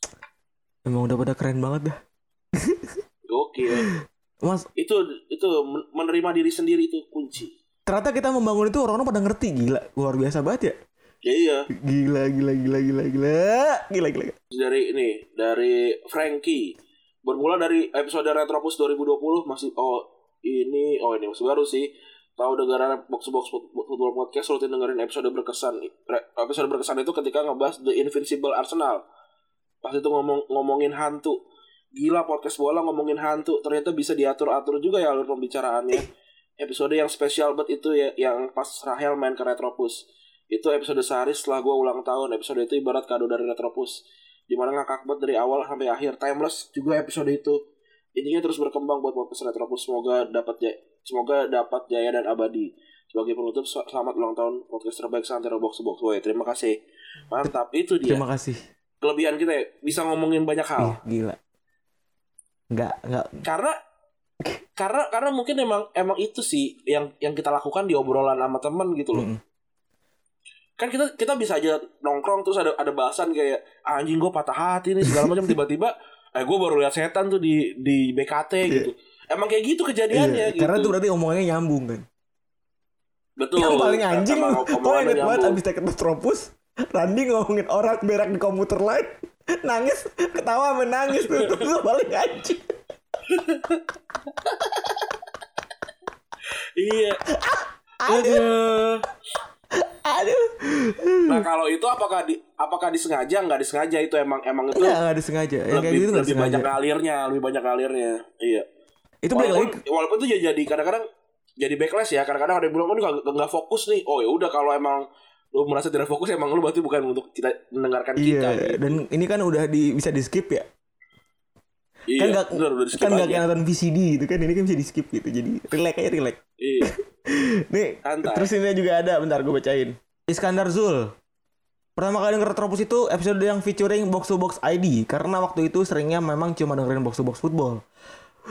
Emang udah pada keren banget dah. gokil. Mas, itu itu men- menerima diri sendiri itu kunci ternyata kita membangun itu orang-orang pada ngerti gila, luar biasa banget ya. ya iya. Gila, gila, gila, gila, gila, gila, gila. dari ini dari Frankie. Bermula dari episode Retropus 2020 masih oh ini oh ini masih baru sih. Tahu dengaran box box Foot- football podcast rutin dengerin episode berkesan episode berkesan itu ketika ngebahas The Invincible Arsenal. Pas itu ngomong ngomongin hantu. Gila podcast bola ngomongin hantu. Ternyata bisa diatur atur juga ya alur pembicaraannya episode yang spesial banget itu ya yang pas Rahel main ke Retropus. Itu episode sehari setelah gue ulang tahun. Episode itu ibarat kado dari Retropus. Di mana ngakak banget dari awal sampai akhir. Timeless juga episode itu. Intinya terus berkembang buat podcast Retropus. Semoga dapat jaya, semoga dapat jaya dan abadi. Sebagai penutup sel- selamat ulang tahun. Podcast terbaik Santero Box Box. Woy, terima kasih. Mantap. Itu dia. Terima kasih. kelebihan kita ya bisa ngomongin banyak hal. Ih, gila. Enggak, enggak. karena karena karena mungkin emang emang itu sih yang yang kita lakukan di obrolan sama temen gitu loh Mm. kan kita kita bisa aja nongkrong terus ada ada bahasan kayak "Ah, anjing gue patah hati nih segala macam tiba-tiba eh gue baru lihat setan tuh di di BKT gitu emang kayak gitu kejadiannya Iya, gitu Karena itu berarti omongannya nyambung kan. betul Yang paling anjing omongannya inget banget abis take Retropus. Randy ngomongin orang berak di komuter lain. Nangis, ketawa menangis tuh. Itu paling anjing. Iya Aduh. Aduh. Nah kalau itu apakah di apakah disengaja nggak disengaja itu emang emang itu Enggak, enggak disengaja. Yang kayak lebih, gitu enggak lebih banyak ngalirnya lebih banyak ngalirnya iya Itu balik walaupun, lagi walaupun itu jadi kadang-kadang jadi backlash ya kadang-kadang ada yang bilang oh, ini nggak nggak fokus nih oh ya udah kalau emang lu merasa tidak fokus emang lu berarti bukan untuk kita mendengarkan kita Iya, gitu. dan ini kan udah di bisa di skip ya. Iya kan nggak bener, di-skip kan kayak nonton VCD gitu kan. Ini kan bisa di skip gitu. Jadi relax aja relax. iya Nih, Santai. terus ini juga ada bentar gue bacain. Iskandar Zul. Pertama kali denger Retropus itu episode yang featuring Box to Box ID karena waktu itu seringnya memang cuma dengerin Box to Box Football.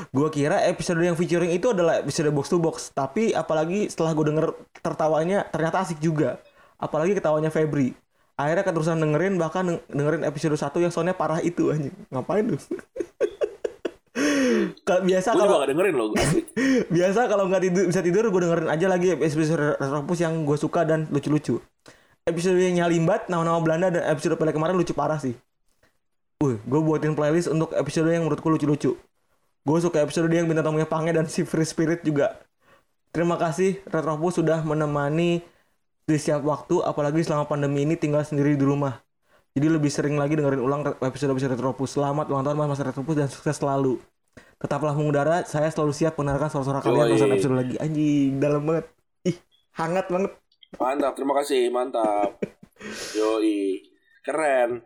Gua kira episode yang featuring itu adalah episode Box to Box, tapi apalagi setelah gue denger tertawanya ternyata asik juga. Apalagi ketawanya Febri. Akhirnya keterusan dengerin bahkan deng- dengerin episode 1 yang soundnya parah itu anjing. Ngapain lu? Biasa gue kalau gak dengerin loh gue biasa kalau nggak tidur bisa tidur gue dengerin aja lagi episode Retropus yang gue suka dan lucu-lucu. Episode yang Nyalimbat nama-nama Belanda dan episode pele kemarin lucu parah sih. Wih, gue buatin playlist untuk episode yang menurutku lucu-lucu. Gue suka episode yang bintang tamunya Pange dan si Free Spirit juga. Terima kasih Retropus sudah menemani di setiap waktu apalagi selama pandemi ini tinggal sendiri di rumah. Jadi lebih sering lagi dengerin ulang episode-episode Retropus selamat ulang tahun mas Retropus dan sukses selalu Tetaplah mengudara, saya selalu siap mendengarkan suara-suara kalian. Urusan episode lagi. Anjing, dalam banget. Ih, hangat banget. mantap terima kasih. Mantap. Yoi. Keren.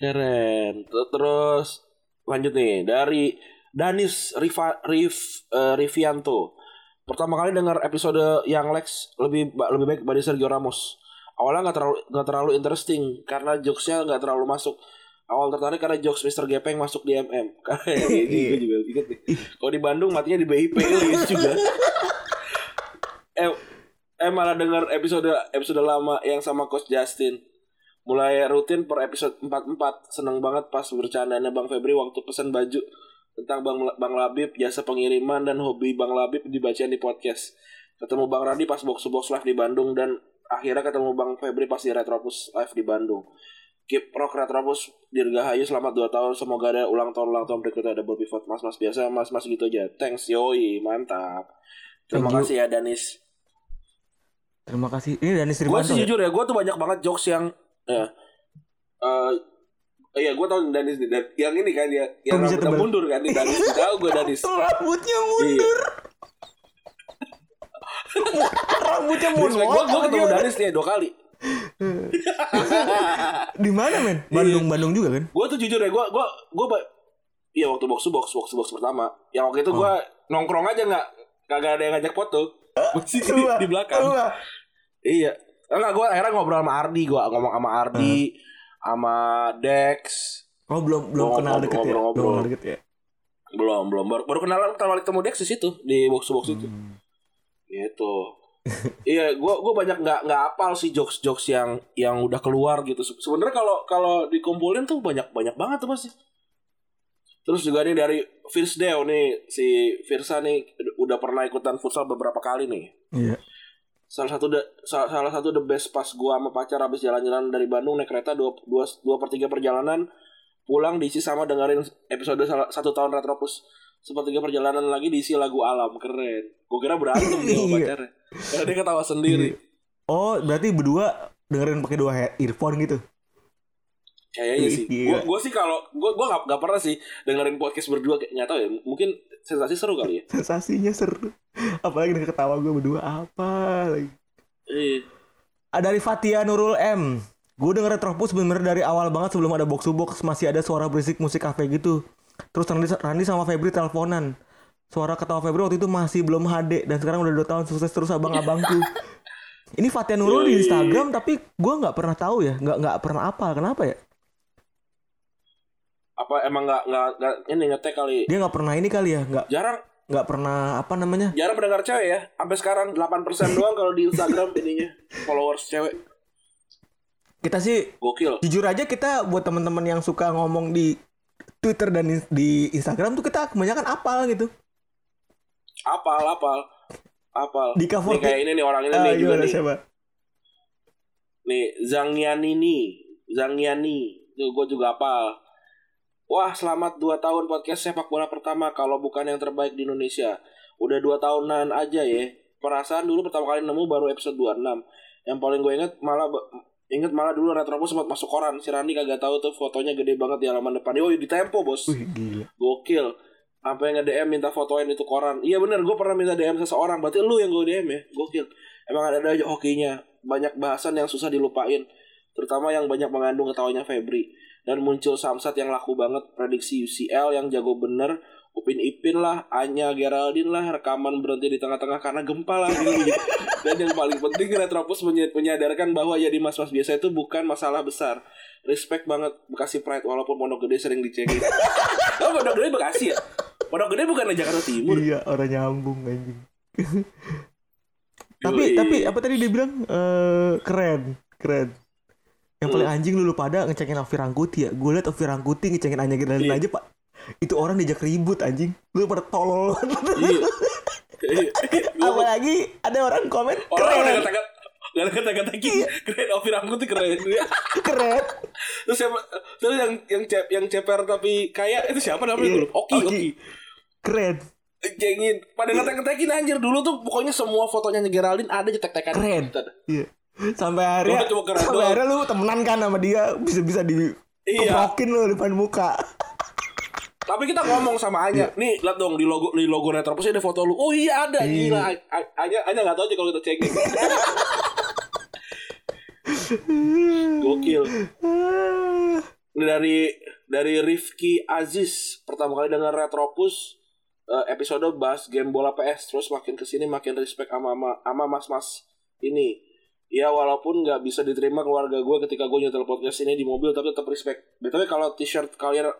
Keren. Ter- terus lanjut nih. Dari Danis Riva, Rif, eh, Rivianto. Pertama kali dengar episode yang Lex lebih lebih baik dibanding Sergio Ramos. Awalnya nggak terlalu nggak terlalu interesting karena jokesnya nggak terlalu masuk awal tertarik karena jokes Mr. Gepeng masuk di MM karena ya, ini gue juga inget nih. Kalau di Bandung matinya di BIP juga. Eh eh malah denger episode episode lama yang sama Coach Justin. Mulai rutin per episode 44 seneng banget pas bercandanya Bang Febri waktu pesan baju tentang Bang Bang Labib jasa pengiriman dan hobi Bang Labib dibacain di podcast. Ketemu Bang Radi pas box box live di Bandung dan akhirnya ketemu Bang Febri pas di Retropus live di Bandung Keep Rock Retropus Dirgahayu selamat 2 tahun Semoga ada ulang tahun ulang tahun berikutnya Ada Bobby Vote Mas-mas biasa Mas-mas gitu aja Thanks yoi Mantap Terima Thank you. kasih ya Danis Terima kasih. Ini Dani Gue Sriwanto. sih ya? jujur ya Gue tuh banyak banget jokes yang ya, eh, Oh iya, gue tau Danis nih. Yang ini kan ya, yang bisa rambutnya tebal? mundur kan di Danis. Tahu gue Danis. Rambutnya Iya. mundur. Rambutnya Gue mundur. gue ketemu Danis nih dua kali. Di mana men? Bandung, Bandung juga kan? Gue tuh jujur ya, gue gue gue Iya waktu box to box, box to box pertama. Yang waktu itu gue nongkrong aja nggak kagak ada yang ngajak foto. Masih di, di belakang. coba. Iya. Enggak, gue akhirnya ngobrol sama Ardi, gue ngomong sama Ardi, sama Dex. Oh belum belum Ngobrol, kenal deket ya? ngobrol, Belum ngobrol. kenal deket ya? Belum, belum. Baru, baru kenalan pertama kali ketemu Dex di situ di box to box itu. Hmm. Gitu. Iya, gue gue banyak nggak nggak apal sih jokes jokes yang yang udah keluar gitu. Se- Sebenarnya kalau kalau dikumpulin tuh banyak banyak banget tuh masih. Terus juga nih dari First Deo nih si Firsa nih udah pernah ikutan futsal beberapa kali nih. Iya. Salah satu the, salah, salah satu the best pas gua sama pacar habis jalan-jalan dari Bandung naik kereta dua, dua, dua per tiga perjalanan pulang diisi sama dengerin episode salah- satu tahun Retropus sepertiga perjalanan lagi diisi lagu alam keren. Gue kira berantem dia sama Iya. pacarnya. Karena dia ketawa sendiri. Oh berarti berdua dengerin pakai dua earphone gitu? Kayaknya sih. Iya. Gue gue sih kalau gue gue gak, gak pernah sih dengerin podcast berdua kayak nggak tahu ya. Mungkin sensasi seru kali ya. Sensasinya seru. Apalagi dengan ketawa gue berdua apa lagi? Iya. Ada dari Fatia Nurul M. Gue denger Retropus bener dari awal banget sebelum ada box to box masih ada suara berisik musik kafe gitu. Terus Randy, Randy sama Febri teleponan. Suara ketawa Febri waktu itu masih belum HD dan sekarang udah 2 tahun sukses terus abang-abangku. Ini Fatia Nurul di. Instagram tapi gue nggak pernah tahu ya, nggak nggak pernah apa. Kenapa ya? Apa emang nggak nggak ini ngetek kali. Dia nggak pernah ini kali ya, nggak Jarang nggak pernah apa namanya? jarang mendengar cewek ya. Sampai sekarang 8% doang kalau di Instagram ininya followers cewek. Kita sih Gokil. jujur aja kita buat teman-teman yang suka ngomong di Twitter dan di Instagram tuh kita kebanyakan apal gitu. Apal, apal. Apal. Di cover Nih kayak ini nih orang ini Ah, nih juga nih. siapa? Nih Zangiani nih. Zangiani. Tuh gue juga apal. Wah selamat 2 tahun podcast sepak bola pertama kalau bukan yang terbaik di Indonesia. Udah 2 tahunan aja ya. Perasaan dulu pertama kali nemu baru episode 26. Yang paling gue inget malah Ingat malah dulu Retropus sempat masuk koran. Si Randi kagak tahu tuh fotonya gede banget di halaman depan. Oh, di Tempo, Bos. Wih, gila. Gokil. Sampai nge-DM minta fotoin itu koran. Iya bener, gue pernah minta DM seseorang. Berarti lu yang gue DM ya. Gokil. Emang ada aja hokinya. Banyak bahasan yang susah dilupain. Terutama yang banyak mengandung ketawanya Febri. Dan muncul Samsat yang laku banget. Prediksi UCL yang jago bener. Upin Ipin lah, Anya Geraldine lah, rekaman berhenti di tengah-tengah karena gempa lah. Dan yang paling penting Retropus menyadarkan bahwa ya di mas-mas biasa itu bukan masalah besar. Respect banget Bekasi Pride walaupun Pondok Gede sering dicengin. oh Pondok Gede Bekasi ya? Pondok Gede bukan Jakarta Timur. Iya, orang nyambung anjing. tapi tapi apa tadi dia bilang eh keren, keren. Yang paling anjing lu, lu pada ngecengin Ovi Rangkuti ya. Gue liat Ovi Rangkuti ngecengin Anya Geraldine Iya. aja, Pak. Itu orang diajak ribut anjing. Lu pada tolol. Iya. Iya. Apalagi ada orang komen Orang udah keren. Kata Gak ada kata-kata keren Ovi Rangkuti keren Keren. Terus siapa Terus yang yang cep, yang ceper tapi kaya itu siapa namanya Iya. lupa. Oki Oki. Keren. Cengin Pada ngetek-ngetekin anjir Dulu tuh pokoknya semua fotonya Geraldine ada cetek-tekan Keren. Iya. Sampai akhirnya Lu cuma keren sampai akhirnya lu temenan kan sama dia bisa-bisa di Iya. lu depan muka. Tapi kita ngomong sama Anya, nih lihat dong di logo di logo Retropus ada foto lu. Oh iya ada, Iya. gila. Anya Anya nggak tahu aja kalau kita cengin. Gokil. Ini dari dari Rifki Aziz pertama kali dengan Retropus eh, episode bahas game bola PS terus makin ke sini makin respect sama sama, sama mas-mas ini. Ya walaupun nggak bisa diterima keluarga gue ketika gue nyetel podcast ini di mobil tapi tetap respect. Tapi kalau t-shirt kalian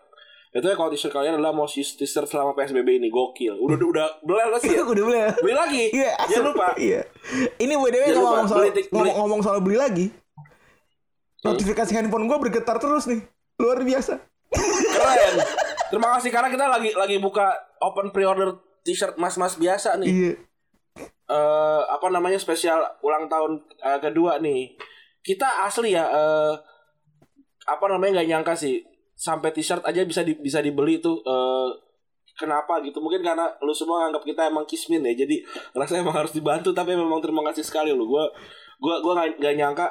itu kalau t-shirt kalian adalah used t-shirt selama PSBB ini gokil. Udah udah beli sih ya? Udah beli? Beli lagi. Iya, Jangan asli. lupa. Iya. Ini Jangan kalau lupa, ngomong soal beli ngomong soal beli lagi. Notifikasi handphone gua bergetar terus nih. Luar biasa. Keren. Terima kasih karena kita lagi lagi buka open pre-order t-shirt mas-mas biasa nih. Iya. eh apa namanya spesial ulang tahun eh, kedua nih. Kita asli ya eh apa namanya nggak nyangka sih sampai t-shirt aja bisa di, bisa dibeli tuh eh kenapa gitu mungkin karena lu semua anggap kita emang kismin ya jadi rasa emang harus dibantu tapi memang terima kasih sekali lu gua gua gua nggak nggak nyangka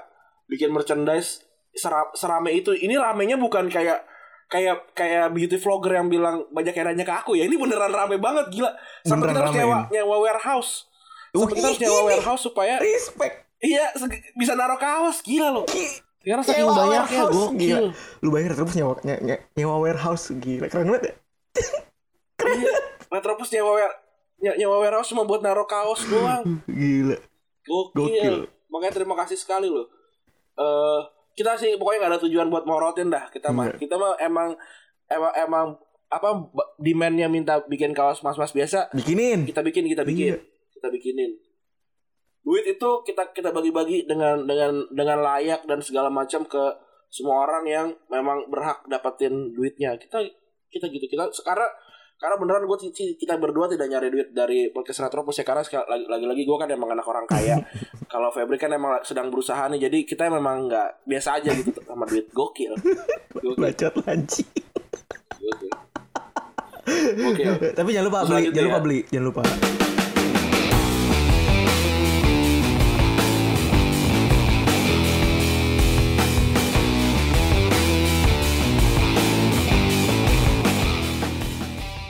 bikin merchandise sera- serame itu. Ini ramenya bukan kayak kayak kayak beauty vlogger yang bilang banyak yang nanya ke aku ya. Ini beneran rame banget gila. Sampai Beneran kita harus nyewa, nyewa warehouse. Sampai kita harus nyewa warehouse supaya Respect. iya bisa naruh kaos gila loh. Karena saking Nyewa warehouse, gokil. gila. Lu bayar terus nyewa, nye- nye- nyewa warehouse gila. Keren banget ya. Iya. Metropus nyewa ware- nye- nyewa warehouse cuma buat naruh kaos doang. Gila. Gokil. Gokil. Makanya terima kasih sekali loh. Eh kita sih pokoknya gak ada tujuan buat morotin dah kita mah. Enggak. Kita mah emang emang emang apa demandnya minta bikin kaos mas-mas biasa Bikinin. kita bikin kita bikin Iya. kita bikinin duit itu kita kita bagi-bagi dengan dengan dengan layak dan segala macam ke semua orang yang memang berhak dapetin duitnya kita kita gitu kita sekarang karena beneran gue kita berdua tidak nyari duit dari podcast Retropus ya karena lagi-lagi gue kan emang anak orang kaya kalau Febri kan emang sedang berusaha nih jadi kita memang nggak biasa aja gitu sama duit gokil gokil, Bacot lanci. gokil. gokil. Tapi jangan lupa beli, jangan lupa ya. beli, jangan lupa.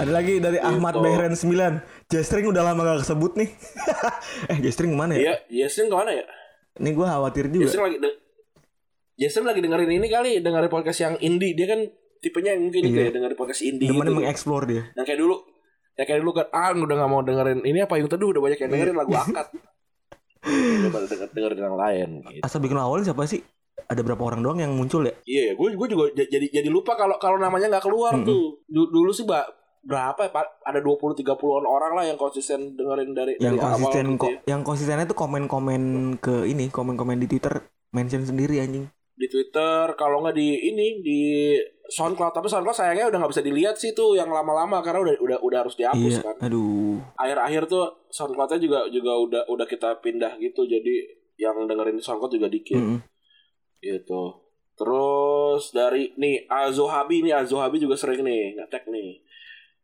Ada lagi dari Ahmad Gitu. Behren 9 Jestring udah lama gak kesebut nih Eh Jestring ke mana ya? Iya, Jason ke mana ya? Ini gue khawatir juga Jason lagi de- Jason lagi dengerin ini kali, dengerin podcast yang indie. Dia kan tipenya yang mungkin Iya. kayak dengerin podcast indie Demennya gitu. mengeksplor dia Yang kayak dulu, yang kayak dulu kan, ah udah gak mau dengerin ini apa yang teduh udah banyak yang dengerin lagu akad. Pada denger, dengerin yang lain. Gitu. Asal bikin awalnya siapa sih? Ada berapa orang doang yang muncul ya? Iya, gue gue juga jadi jadi lupa kalau kalau namanya nggak keluar Mm-mm. tuh. Du- dulu sih mbak berapa ya Pak? Ada 20 30-an orang lah yang konsisten dengerin dari Yang dari awal konsisten gitu kok ya. Yang konsistennya tuh komen-komen ke ini Komen-komen di Twitter Mention sendiri anjing. Di Twitter kalau nggak di ini di SoundCloud. Tapi SoundCloud sayangnya udah nggak bisa dilihat sih tuh yang lama-lama karena udah udah udah harus dihapus Iya kan. Aduh. Akhir-akhir tuh SoundCloudnya juga juga udah udah kita pindah gitu. Jadi yang dengerin di SoundCloud juga dikit. Mm-mm. gitu. Terus dari nih Azohabi. Nih Azohabi juga sering nih ngetek nih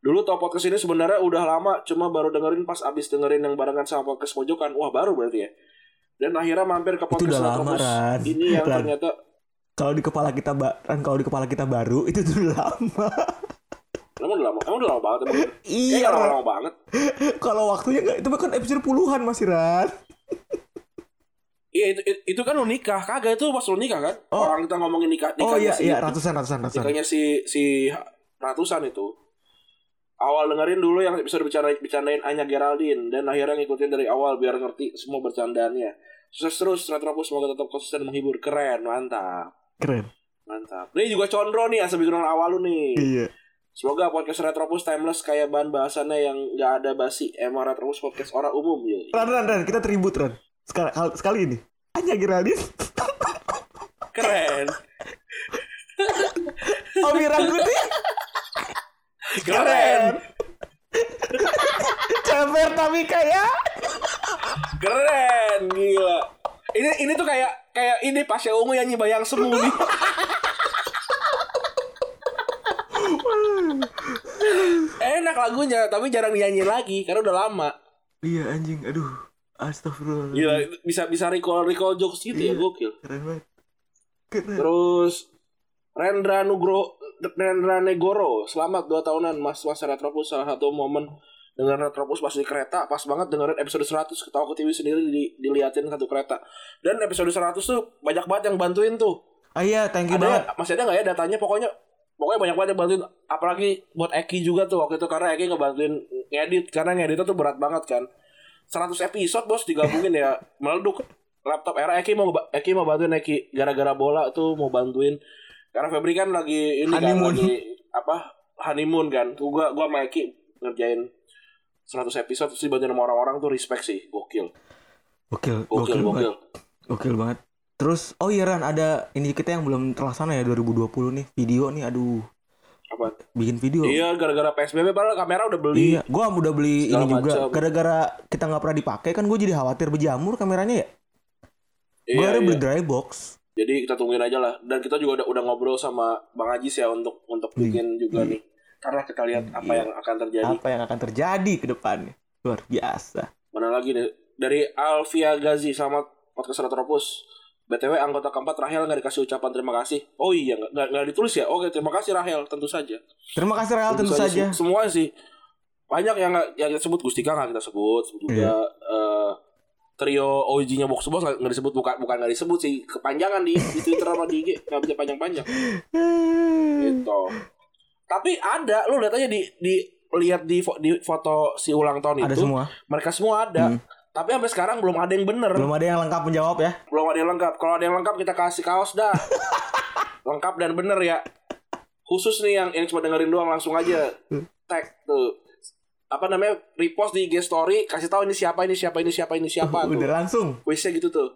dulu tau podcast ini sebenarnya udah lama cuma baru dengerin pas abis dengerin yang barengan sama podcast pojokan wah baru berarti ya dan akhirnya mampir ke podcast udah lama, Ran. ini yang Ran. ternyata Kalau di kepala kita kan kalau di kepala kita baru itu tuh udah lama. emang udah lama emang udah lama banget emang iya. Ran. lama banget Kalau waktunya nggak itu kan episode puluhan masih Ran. Iya itu, itu, itu kan lu nikah kagak itu pas lu nikah kan Oh. orang kita ngomongin nikah Oh nikahnya iya si iya ratusan ratusan ratusan. nikahnya si si ratusan itu awal dengerin dulu yang episode bercanda bercandain Anya Geraldine dan akhirnya ngikutin dari awal biar ngerti semua bercandaannya sukses terus Retropus semoga tetap konsisten menghibur keren mantap Keren. mantap ini juga Condro nih asal bikin awal lu nih Iya. semoga podcast Retropus timeless kayak bahan bahasannya yang nggak ada basi emang Retropus podcast orang umum ya Ran Ran Ran kita tribut Ran. Sekali sekali ini. Anya Geraldine. keren Omi Rangkuti. keren Ceper tapi kayak. Keren, gila. Ini ini tuh kayak kayak ini Pasha Ungu yang bayang semu nih. Enak lagunya, tapi jarang dinyanyi lagi karena udah lama. Iya anjing. Aduh. Astagfirullah. Gila, bisa bisa recall recall jokes gitu ya, Iya. gokil. Keren banget. Keren. Terus Rendra Nugro Rendra Negoro, selamat 2 tahunan Mas. Mas Retropus salah satu momen dengan Retropus pas di kereta pas banget dengerin episode 100 ketawa ke TV sendiri di, diliatin satu kereta. Dan episode 100 tuh banyak banget yang bantuin tuh. Ah iya, thank you ada banget. masih ada nggak ya datanya? Pokoknya pokoknya banyak banget yang bantuin. Apalagi buat Eki juga tuh waktu itu karena Eki ngebantuin ngedit karena ngedit tuh berat banget kan. 100 episode bos digabungin ya. Meleduk laptop era. Eki mau Eki mau bantuin Eki gara-gara bola tuh mau bantuin karena Febri kan lagi ini Honeymoon. kan lagi apa honeymoon kan tuh gua gua sama Eki ngerjain 100 episode terus dibantuin sama orang-orang tuh respect sih gokil Gokil, gokil gokil, banget. gokil Gokil banget. Terus oh iya Ran ada ini kita yang belum terlaksana ya 2020 nih video nih aduh apa bikin video. iya gara-gara PSBB padahal kamera udah beli Iya, gua udah beli Segala ini juga. Gara-gara kita nggak pernah dipakai kan gue jadi khawatir berjamur kameranya ya. Gue Iya, akhirnya iya. beli dry box. Jadi kita tungguin aja lah. Dan kita juga udah, udah ngobrol sama Bang Ajis ya untuk untuk Hmm. bikin juga nih. Karena kita lihat apa Iya. yang akan terjadi. Apa yang akan terjadi ke depannya? Luar biasa. Mana lagi nih? Dari Alvia Gazi sama podcast Retropus. BTW anggota keempat Rahel nggak dikasih ucapan terima kasih. Oh iya nggak nggak- ditulis ya. Oke terima kasih Rahel tentu saja. Terima kasih Real tentu saja. Sem- Semua sih banyak yang nggak yang kita sebut Gustika nggak kita sebut sebut juga Iya. eh, trio OG-nya Box Box nggak disebut bukan bukan nggak disebut sih kepanjangan di, di Twitter sama di IG nggak bisa panjang-panjang gitu. Tapi ada lu lihat aja di di lihat di fo- di foto si ulang tahun Ada itu semua. mereka semua ada. Hmm. Tapi sampai sekarang belum ada yang bener. Belum ada yang lengkap menjawab ya. Belum ada yang lengkap. Kalau ada yang lengkap kita kasih kaos dah. lengkap dan bener ya. Khusus nih yang yang cuma dengerin doang langsung aja tag tuh. Apa namanya? Repost di IG story, kasih tahu ini siapa ini siapa ini siapa ini siapa tuh. Udah langsung. Quiznya gitu tuh.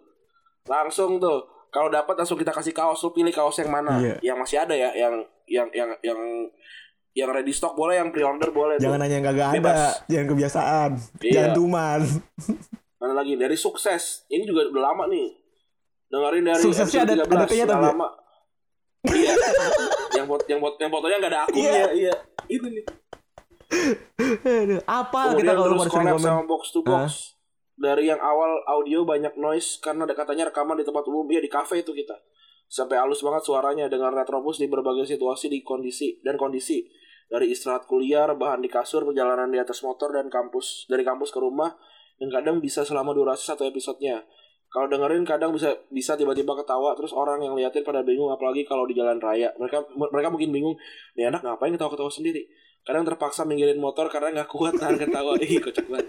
Langsung tuh. Kalau dapat langsung kita kasih kaos, lu pilih kaos yang mana? Iya. Yang masih ada ya, yang yang yang yang yang ready stock boleh, yang pre-order boleh. tuh. Jangan nanya yang kagak ada. Jangan kebiasaan. Iya. Jangan tuman. Mana lagi dari sukses. Ini juga udah lama nih. Dengerin dari Suksesnya ada- ada 13, T-nya udah tapi ya? lama. Iya. yang bot yang bot yang fotonya nggak ada akunnya, iya. Ini nih. Apa kita Kemudian kalau terus collab sama box to box. Dari yang awal audio banyak noise karena ada katanya rekaman di tempat umum, iya di cafe itu kita. Sampai halus banget suaranya dengan retrobus di berbagai situasi di kondisi dan kondisi dari istirahat kuliah, rebahan di kasur, perjalanan di atas motor dan kampus dari kampus ke rumah dan kadang bisa selama durasi satu episodenya. Kalau dengerin kadang bisa bisa tiba-tiba ketawa terus orang yang liatin pada bingung apalagi kalau di jalan raya. Mereka mereka mungkin bingung, nih anak ngapain ketawa-ketawa sendiri? Kadang terpaksa minggirin motor karena nggak kuat nahan ketawa. Ih, kocak banget.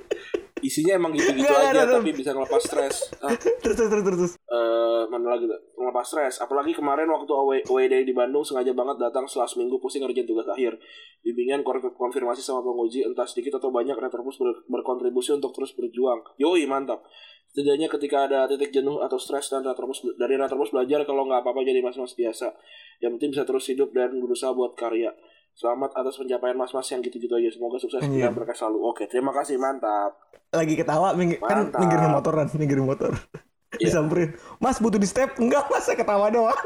Isinya emang gitu-gitu aja nggak. tapi bisa ngelepas stres. Ah, Terus terus terus terus. eh mana lagi tuh ngelepas stres apalagi kemarin waktu away, away day di Bandung sengaja banget datang setelah seminggu pusing ngerjain tugas akhir bimbingan kon- konfirmasi sama penguji entah sedikit atau banyak Retropus ber- berkontribusi untuk terus berjuang yoi mantap setidaknya ketika ada titik jenuh atau stres dan Retropus dari Retropus belajar kalau nggak apa-apa jadi mas-mas biasa yang penting bisa terus hidup dan berusaha buat karya Selamat atas pencapaian mas-mas yang gitu-gitu aja. Semoga sukses Iya. dan berkah selalu. Oke, terima kasih, mantap. Lagi ketawa ming kan minggirin motoran, minggirin motor. Iya. Disamperin. Mas butuh di step? Enggak, Mas saya ketawa doang.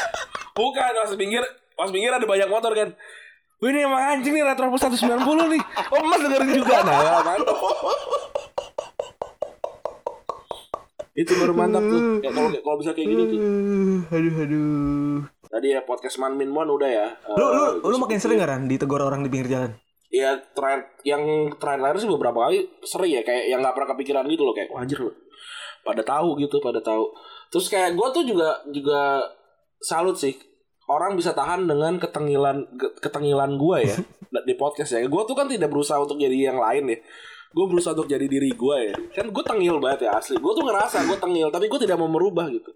Bukan, pas pinggir, pas pinggir ada banyak motor kan. Wih ini emang anjing nih Retrobus 190 nih. Oh mas dengerin juga. Nah ya, mantap. Itu baru mantap tuh. Ya, kalau kalau bisa kayak gini tuh. aduh aduh. Tadi ya podcast Man Min Mon udah ya. Lu lu Eh, lu makin sering gak Ran ditegur orang di pinggir jalan? Ya terakhir yang terakhir sih beberapa kali sering ya kayak yang nggak pernah kepikiran gitu loh kayak wajar loh. Pada tahu gitu, pada tahu. Terus kayak gue tuh juga juga salut sih orang bisa tahan dengan ketengilan ketengilan gue ya di podcast ya. Gue tuh kan tidak berusaha untuk jadi yang lain ya. Gue berusaha untuk jadi diri gue ya. Kan gue tengil banget ya asli. Gue tuh ngerasa gue tengil, tapi gue tidak mau merubah gitu.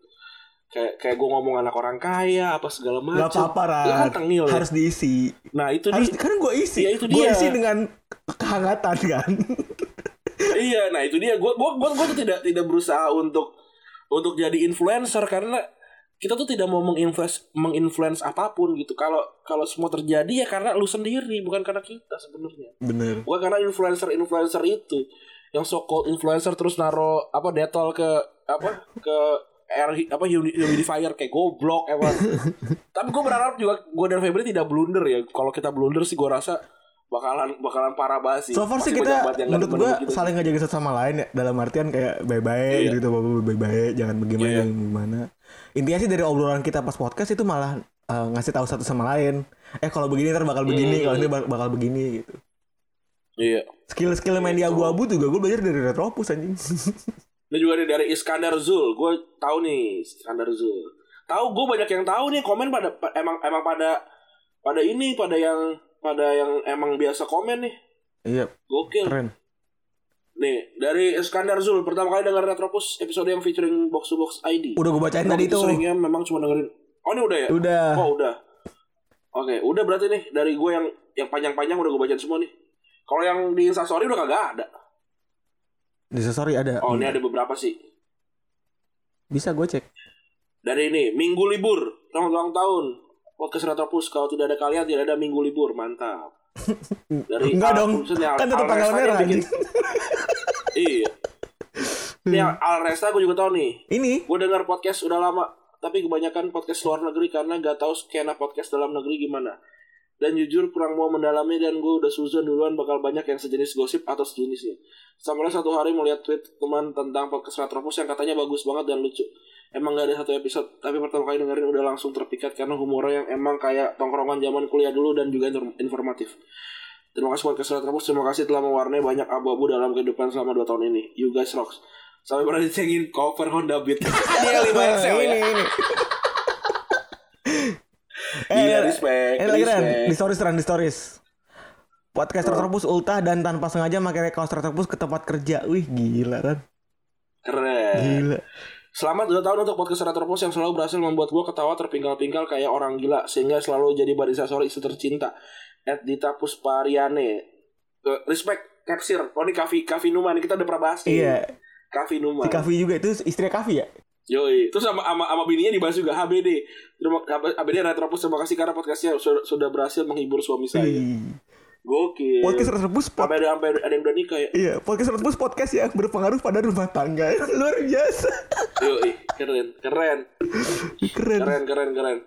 Kayak kayak gue ngomong anak orang kaya apa segala macam. Gak apa-apa. Lu kan tengil ya. Harus diisi. Nah itu Harus dia. kan gue isi. Iya, itu Gue dia. isi dengan kehangatan kan. iya nah itu dia gue gue gue gue tuh tidak tidak berusaha untuk untuk jadi influencer karena kita tuh tidak mau menginfluence menginfluence apa pun gitu kalau kalau semua terjadi ya karena lu sendiri bukan karena kita sebenarnya Bener. bukan karena influencer influencer itu yang so called influencer terus naro apa detol ke apa ke air apa humi- humidifier kayak goblok emang tapi gue berharap juga gue dan Febri tidak blunder ya kalau kita blunder sih gue rasa bakalan bakalan parah banget sih So far sih kita menurut gue gitu. saling ngejaga satu sama lain ya dalam artian kayak bye-bye Iya. gitu bye-bye jangan bagaimana Iya. jangan gimana. Intinya sih dari obrolan kita pas podcast itu malah eh, ngasih tahu satu sama lain. Eh kalau begini ntar bakal begini, Hmm. kalau ini bak- bakal begini gitu. iya Skill-skill main di Gitu. abu-abu juga gue belajar dari Retropus anjing. Ini juga ada dari Iskandar Zul. Gue tahu nih Iskandar Zul. Tahu gue banyak yang tahu nih komen pada pa- emang emang pada pada ini pada yang pada yang emang biasa komen nih. iya, Gokil. keren. Nih, dari Iskandar Zul pertama kali denger Retropus episode yang featuring box to box ID. Udah gue bacain tadi itu seringnya memang cuma dengerin. Oh, ini udah ya? Udah. Oh, udah. Oke, udah berarti nih dari gue yang yang panjang-panjang udah gue bacain semua nih. Kalau yang di Instastory udah kagak ada. Di sorry ada. Oh, ini ada beberapa sih. Bisa gue cek. Dari ini, minggu libur, selamat ulang tahun. Podcast Retropus, kalau tidak ada kalian, tidak ada minggu libur, mantap. Dari Enggak Al- dong. maksudnya Al- Kan tetap tanggal merah bikin-. Iya. Ini Al- Alresta gue juga tahu nih. Ini Gue dengar podcast udah lama, tapi kebanyakan podcast luar negeri karena gak tahu skena podcast dalam negeri gimana. Dan jujur kurang mau mendalami dan gue udah suzon duluan bakal banyak yang sejenis gosip atau sejenisnya. Sampai satu hari melihat tweet teman tentang podcast Retropus yang katanya bagus banget dan lucu. emang gak ada satu episode tapi pertama kali dengerin udah langsung terpikat karena humornya yang emang kayak tongkrongan zaman kuliah dulu dan juga infor- informatif. Terima kasih podcast Surat Rebus. Terima kasih telah mewarnai banyak abu-abu dalam kehidupan selama 2 tahun ini. You guys rocks. Sampai pernah dicengin cover Honda Beat. Ini 5 XL ya. ini ini. Iya, respect, Eh, lagi Ren. respect. Di stories Ren, di stories. Podcast Retropus ultah dan tanpa sengaja pakai kaos Retropus ke tempat kerja. Wih, gila Ren. Keren. Gila. Selamat 2 tahun untuk podcast Retropus yang selalu berhasil membuat gue ketawa terpingkal-pingkal kayak orang gila sehingga selalu jadi barisatori istri tercinta. At Dita Puspariane. Eh, Respect Kapsir. Oh ini Kavi Kavi Numa nih kita udah pernah bahas. Iya. Kavi Numa. Si Kavi juga itu istri Kavi ya? Yoi. Terus sama sama, sama bininya dibahas juga HBD. Terima HBD Retropus terima kasih karena podcastnya sudah, sudah berhasil menghibur suami saya. Ih. Gokil. Podcast Retropus pod- sampai ada sampai ada yang udah nikah ya. Iya, podcast Retropus podcast yang berpengaruh pada rumah tangga. Luar biasa. Yoi, keren, keren. Keren. keren keren keren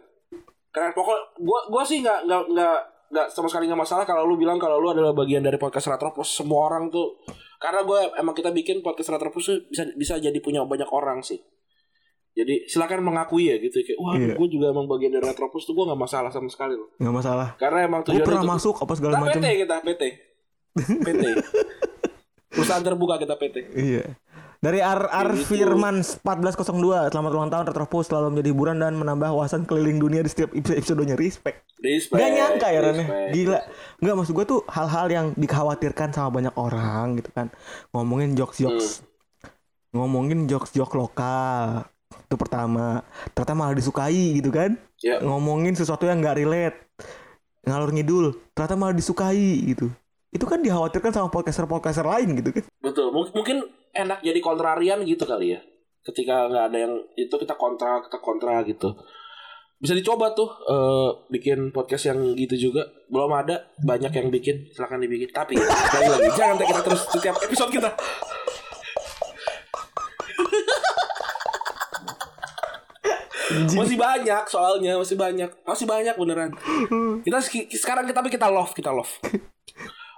keren pokok gua gua sih nggak nggak nggak nggak sama sekali nggak masalah kalau lu bilang kalau lu adalah bagian dari podcast Retropus semua orang tuh karena gue emang kita bikin podcast Retropus tuh bisa bisa jadi punya banyak orang sih jadi silakan mengakui ya gitu kayak wah Iya. gue juga emang bagian dari Retropus tuh gue nggak masalah sama sekali loh Nggak masalah. karena emang Gue tujuannya pernah itu- masuk apa segala macam. PT kita PT PT perusahaan terbuka kita PT Iya. Dari RR Gitu. Firman 1402 Selamat ulang tahun Retropus Selalu menjadi hiburan dan menambah wawasan keliling dunia Di setiap episode-episodenya Respect Respect, Gak nyangka ya Ren ya? respect. Gila Nggak maksud gue tuh hal-hal yang dikhawatirkan sama banyak orang gitu kan Ngomongin Hmm. jokes-jokes Ngomongin jokes-jokes lokal Itu pertama Ternyata malah disukai gitu kan Ya. Ngomongin sesuatu yang gak relate Ngalur ngidul Ternyata malah disukai gitu Itu kan dikhawatirkan sama podcaster-podcaster lain gitu kan Betul. Mung- Mungkin enak jadi kontrarian gitu kali ya. Ketika nggak ada yang itu kita kontra, kita kontra gitu. Bisa dicoba tuh eh, bikin podcast yang gitu juga. Belum ada, banyak yang bikin, silahkan dibikin. Tapi lagi lagi jangan kita terus setiap episode kita. Masih banyak soalnya masih banyak. Masih banyak beneran. Kita sekarang kita tapi kita love kita love.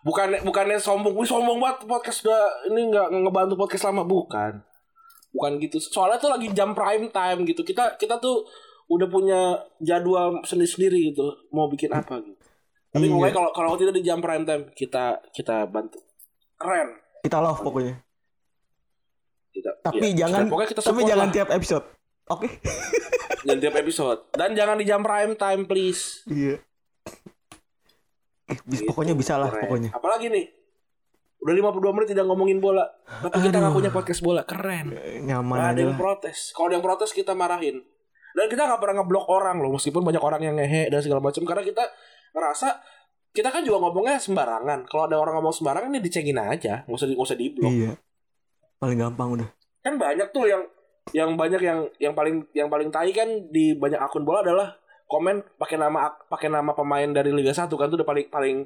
Bukannya bukannya sombong. Wih sombong banget podcast udah ini nggak ngebantu podcast lama. Bukan. Bukan gitu. Soalnya tuh lagi jam prime time gitu. Kita kita tuh udah punya jadwal sendiri sendiri gitu. Mau bikin apa gitu. Tapi Iya. pokoknya kalau kalau tidak di jam prime time kita kita bantu. Keren. Kita love pokoknya. Kita Tapi ya, jangan kita- pokoknya kita Tapi jangan lah. tiap episode Oke. Dan tiap episode. Dan jangan di jam prime time please. Iya. Eh, bis- Gitu, Pokoknya bisa lah keren. pokoknya. Apalagi nih udah 52 menit tidak ngomongin bola. Tapi kita nggak punya podcast bola. Keren. Nyaman Nggak ada yang protes. Kalau ada yang protes kita marahin. Dan kita nggak pernah ngeblok orang loh, meskipun banyak orang yang ngehe dan segala macam. Karena kita ngerasa kita kan juga ngomongnya sembarangan. Kalau ada orang ngomong sembarangan, ini dicengin aja, nggak usah di, nggak usah diblok. Iya. Paling gampang udah. Kan banyak tuh yang yang banyak yang yang paling yang paling tai kan di banyak akun bola adalah komen pakai nama pakai nama pemain dari Liga 1 kan tuh udah paling paling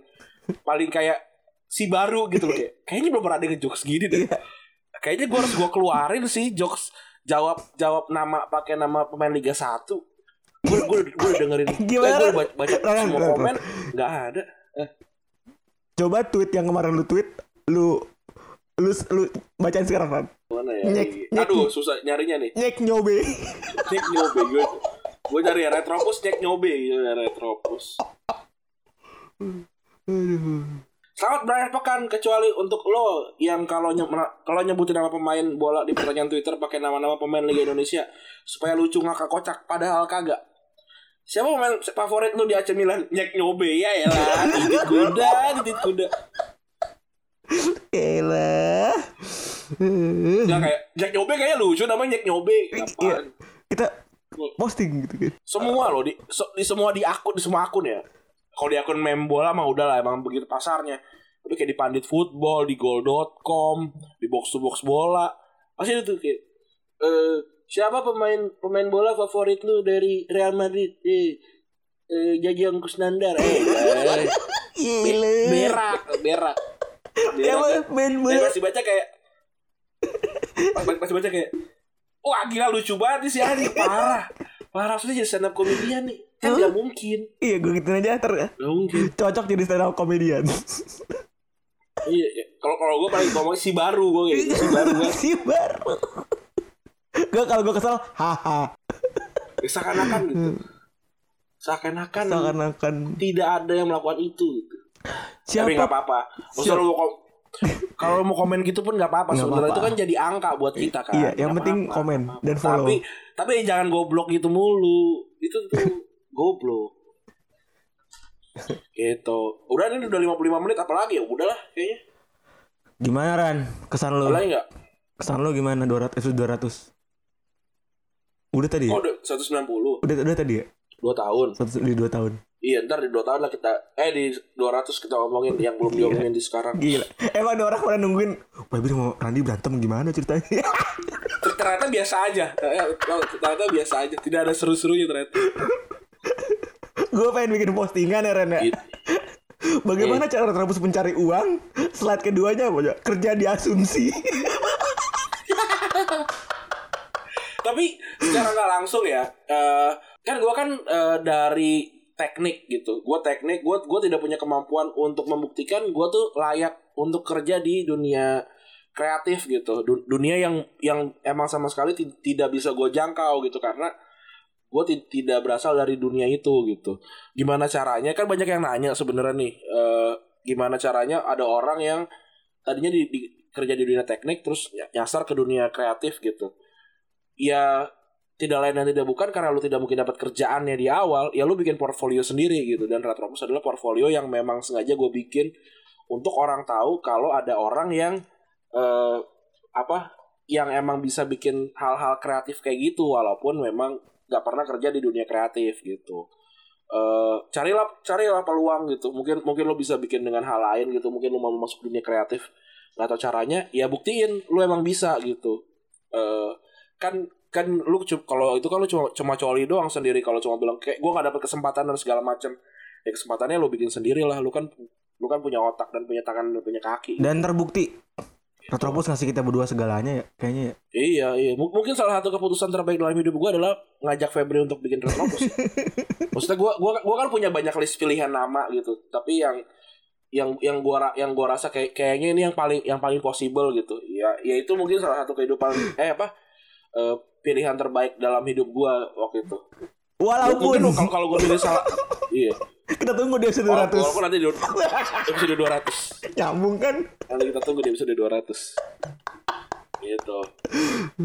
paling kayak si baru gitu loh. Kayak kayaknya belum pernah ada yang jokes gini deh. Iya. Kayaknya gue harus gue keluarin sih jokes jawab jawab nama pakai nama pemain Liga 1 gue gue gue dengerin. Gimana? gue baca, semua komen nggak ada. Eh, Coba tweet yang kemarin lu tweet Lu Lu, lu bacain sekarang kan mana ya Nyek- nyek- aduh susah nyarinya nih Nyek nyobe Nyek nyobe gue gue cari ya retropus nyek nyobe gitu ya retropus Aduh Selamat berakhir pekan kecuali untuk lo yang kalau nye- kalau nyebutin nama pemain bola di pertanyaan Twitter pakai nama-nama pemain Liga Indonesia supaya lucu ngakak kocak padahal kagak. Siapa pemain favorit lu di AC Milan? Nyek Nyobe ya ya lah. Titit kuda, titit kuda. Elah Enggak kayak Jack Nyobe kayaknya lucu namanya Nyek Nyobe. Iya? Kita posting gitu kan Semua loh di, so- di semua di akun di semua akun ya. Kalau di akun meme bola mah udah lah emang begitu pasarnya. Udah kayak di Pandit Football, di Goal.com, di Box to Box Bola. Pasti itu kayak eh siapa pemain pemain bola favorit lu dari Real Madrid? Eh, eh Jajang Kusnandar. Eh, eh Gila berak, berak. Ya Berak. main Eh, bola masih baca kayak Pas- baca kayak Wah gila lucu banget nih si Adi. Parah. Parah Sudah jadi stand up comedian nih. Kan gak mungkin. Iya gue gituin aja ter. Gak mungkin. Cocok jadi stand up comedian. Iya iya. Kalau kalau gue paling ngomong si baru gue kayak gitu, Si baru kan Si baru. Gue kalau gue kesel, haha. Ya, seakan-akan gitu. Seakan-akan Seakan-akan. tidak ada yang melakukan itu gitu. siapa? tapi nggak apa-apa. Maksudnya lu mau kalau mau komen gitu pun nggak apa-apa sebenarnya itu kan jadi angka buat kita kan Iya, yang Nggak penting apa-apa, komen nggak apa-apa. dan follow. tapi tapi jangan goblok gitu mulu itu tuh goblok gitu udah ini udah 55 menit apalagi ya udahlah kayaknya Gimana Ran? Kesan lu? apalagi nggak Kesan lu gimana? 200 episode 200. Udah tadi ya? oh udah 190 Udah udah tadi ya? dua tahun Satu di 2 tahun. Iya ntar di dua tahun lah kita eh di 200 kita ngomongin yang belum diomongin di sekarang Gila. Emang ada orang pada nungguin Baby sama Randy berantem gimana ceritanya? ternyata biasa aja Eh, ternyata biasa aja tidak ada seru-serunya ternyata gue pengen bikin postingan ya Ren ya. Gitu. Bagaimana cara Retrobus mencari uang? Slide keduanya apa ya? Kerja di asumsi. tapi secara nggak langsung ya eh, kan gue kan eh, dari teknik gitu. Gue teknik gue gue tidak punya kemampuan untuk membuktikan gue tuh layak untuk kerja di dunia kreatif gitu. Du- dunia yang yang emang sama sekali ti- tidak bisa gue jangkau gitu karena gue ti- tidak berasal dari dunia itu gitu. Gimana caranya? Kan banyak yang nanya sebenarnya nih eh, gimana caranya ada orang yang tadinya di, di- kerja di dunia teknik terus nyasar ke dunia kreatif gitu. Ya tidak lain dan tidak bukan karena lu tidak mungkin dapat kerjaannya di awal ya lu bikin portfolio sendiri gitu. Dan Retropus adalah portfolio yang memang sengaja gue bikin untuk orang tahu kalau ada orang yang eh, apa yang emang bisa bikin hal-hal kreatif kayak gitu walaupun memang nggak pernah kerja di dunia kreatif gitu. Eh carilah carilah peluang gitu. Mungkin mungkin lo bisa bikin dengan hal lain gitu. Mungkin lo mau masuk dunia kreatif nggak tahu caranya ya buktiin lu emang bisa gitu. Eh kan kan lu kalau itu kan lu cuma cuma coli doang sendiri kalau cuma bilang kayak gue gak dapet kesempatan dan segala macam ya kesempatannya lu bikin sendiri lah lu kan lu kan punya otak dan punya tangan dan punya kaki. Dan terbukti Retropus ngasih kita berdua segalanya ya kayaknya ya. iya iya. M- mungkin salah satu keputusan terbaik dalam hidup gue adalah ngajak Febri untuk bikin Retropus maksudnya gue gua gua kan punya banyak list pilihan nama gitu tapi yang yang yang gua yang gua rasa kayak kayaknya ini yang paling yang paling possible gitu. Ya ya itu mungkin salah satu kehidupan eh apa eh, pilihan terbaik dalam hidup gua waktu itu. Walaupun kalau kalau gua pilih salah. Iya. Kita tunggu di episode Walaupun 200 walaupun nanti di episode 200 Nyambung kan? Nanti kita tunggu di episode 200 Gitu.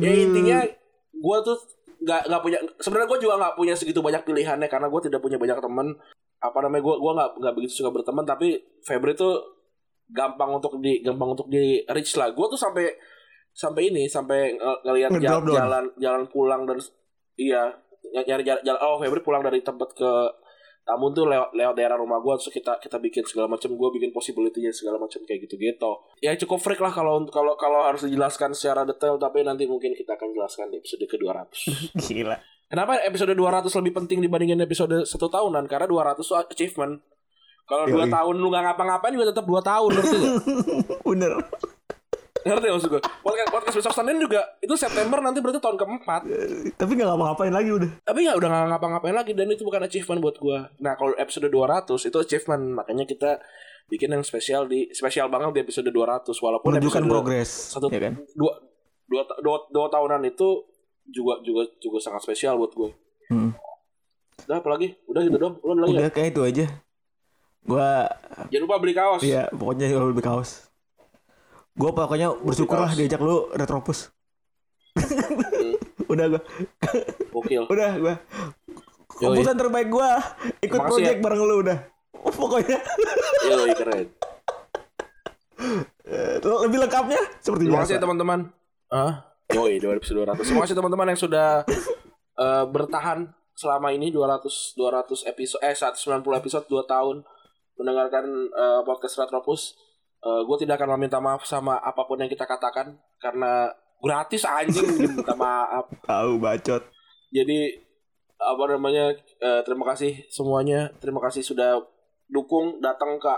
Ya intinya Gue tuh nggak nggak punya sebenarnya gue juga nggak punya segitu banyak pilihannya karena gue tidak punya banyak teman. Apa namanya gue gua nggak nggak begitu suka berteman tapi Febri tuh gampang untuk di gampang untuk di reach lah. Gue tuh sampai sampai ini sampai ng- ngelihat jalan, jalan jalan pulang dan iya ny- nyari jalan, jalan oh Febri pulang dari tempat ke Tambun tuh lewat lewat daerah rumah gue terus kita kita bikin segala macam gue bikin possibility-nya segala macam kayak gitu gitu ya cukup freak lah kalau kalau kalau harus dijelaskan secara detail tapi nanti mungkin kita akan jelaskan di episode ke 200 Gila. kenapa episode 200 lebih penting dibandingin episode satu tahunan karena 200 tuh achievement kalau dua tahun lu nggak ngapa-ngapain juga tetap dua tahun ngerti nggak? Bener. Ngerti maksud gue podcast podcast besok Senin juga itu September nanti berarti tahun keempat Tapi gak ngapa-ngapain lagi udah. tapi ya udah nggak ngapa-ngapain lagi dan itu bukan achievement buat gua nah kalau episode 200 itu achievement makanya kita bikin yang spesial di spesial banget di episode 200 walaupun Menunjukkan progres. satu ya kan? dua, dua, dua, dua tahunan itu juga juga juga sangat spesial buat gue Hmm. udah apalagi udah gitu dong lu ada lagi Udah kayak itu aja. Gua jangan lupa beli kaos Iya, pokoknya lebih kaos. Gue pokoknya bersyukur lah diajak lu retropus. udah gokil udah. Yoi. Keputusan terbaik gua ikut Makasih project ya. bareng lu udah. Pokoknya Yoi, keren eh, lebih lengkapnya seperti terima biasa. kasih ya teman-teman ah Yoi, 2000 200 terima kasih teman-teman yang sudah eh, bertahan selama ini 200 200 episode eh 190 episode 2 tahun mendengarkan eh, podcast Retropus Eh, gue tidak akan meminta maaf sama apa pun yang kita katakan karena gratis anjing minta maaf. Tahu bacot. Jadi apa namanya eh, terima kasih semuanya. Terima kasih sudah dukung datang ke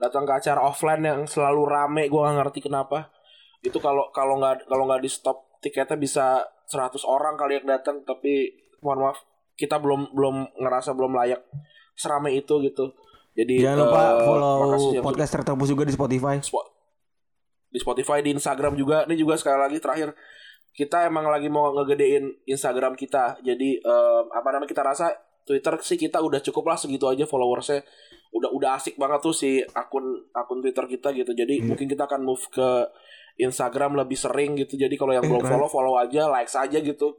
datang ke acara offline yang selalu rame gue nggak ngerti kenapa. Itu kalau kalau nggak kalau nggak di stop tiketnya bisa 100 orang kali yang datang tapi mohon maaf kita belum belum ngerasa belum layak serame itu gitu jadi Jangan lupa eh, follow podcast retropus juga di Spotify. Spo- di Spotify di Instagram juga ini juga sekali lagi terakhir kita emang lagi mau ngegedein Instagram kita. Jadi em, apa namanya kita rasa Twitter sih kita udah cukup lah segitu aja followersnya. Udah udah asik banget tuh si akun akun Twitter kita gitu. Jadi mungkin kita akan move ke Instagram lebih sering gitu. Jadi kalau yang Eh, belum follow follow aja, likes aja gitu.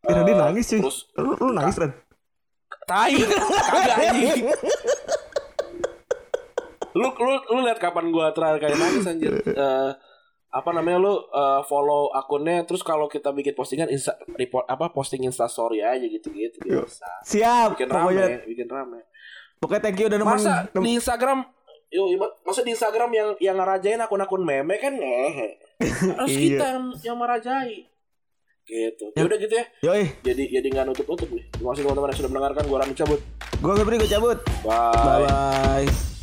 Eh, Eh, nangis cuy. Terus Lu, lu nangis Ran? tai kagak anjing. lu lu lu lihat kapan gua terakhir kali nangis anjir. Eh, apa namanya lu eh, follow akunnya terus kalau kita bikin postingan insta report apa posting insta story aja gitu-gitu biasa. Siap. Bikin Pokoknya rame, bikin rame. pokoknya thank you udah nemenin. Masa di Instagram Yo, masa di Instagram yang yang ngerajain akun-akun meme kan ngehe. Harus Iya. kita yang, yang merajai. Gitu. Ya udah gitu ya. Yoi, Jadi jadi nggak nutup-nutup nih. Terima kasih teman-teman yang sudah mendengarkan. Gua Rani cabut. gua Febri gua cabut. Bye. Bye bye.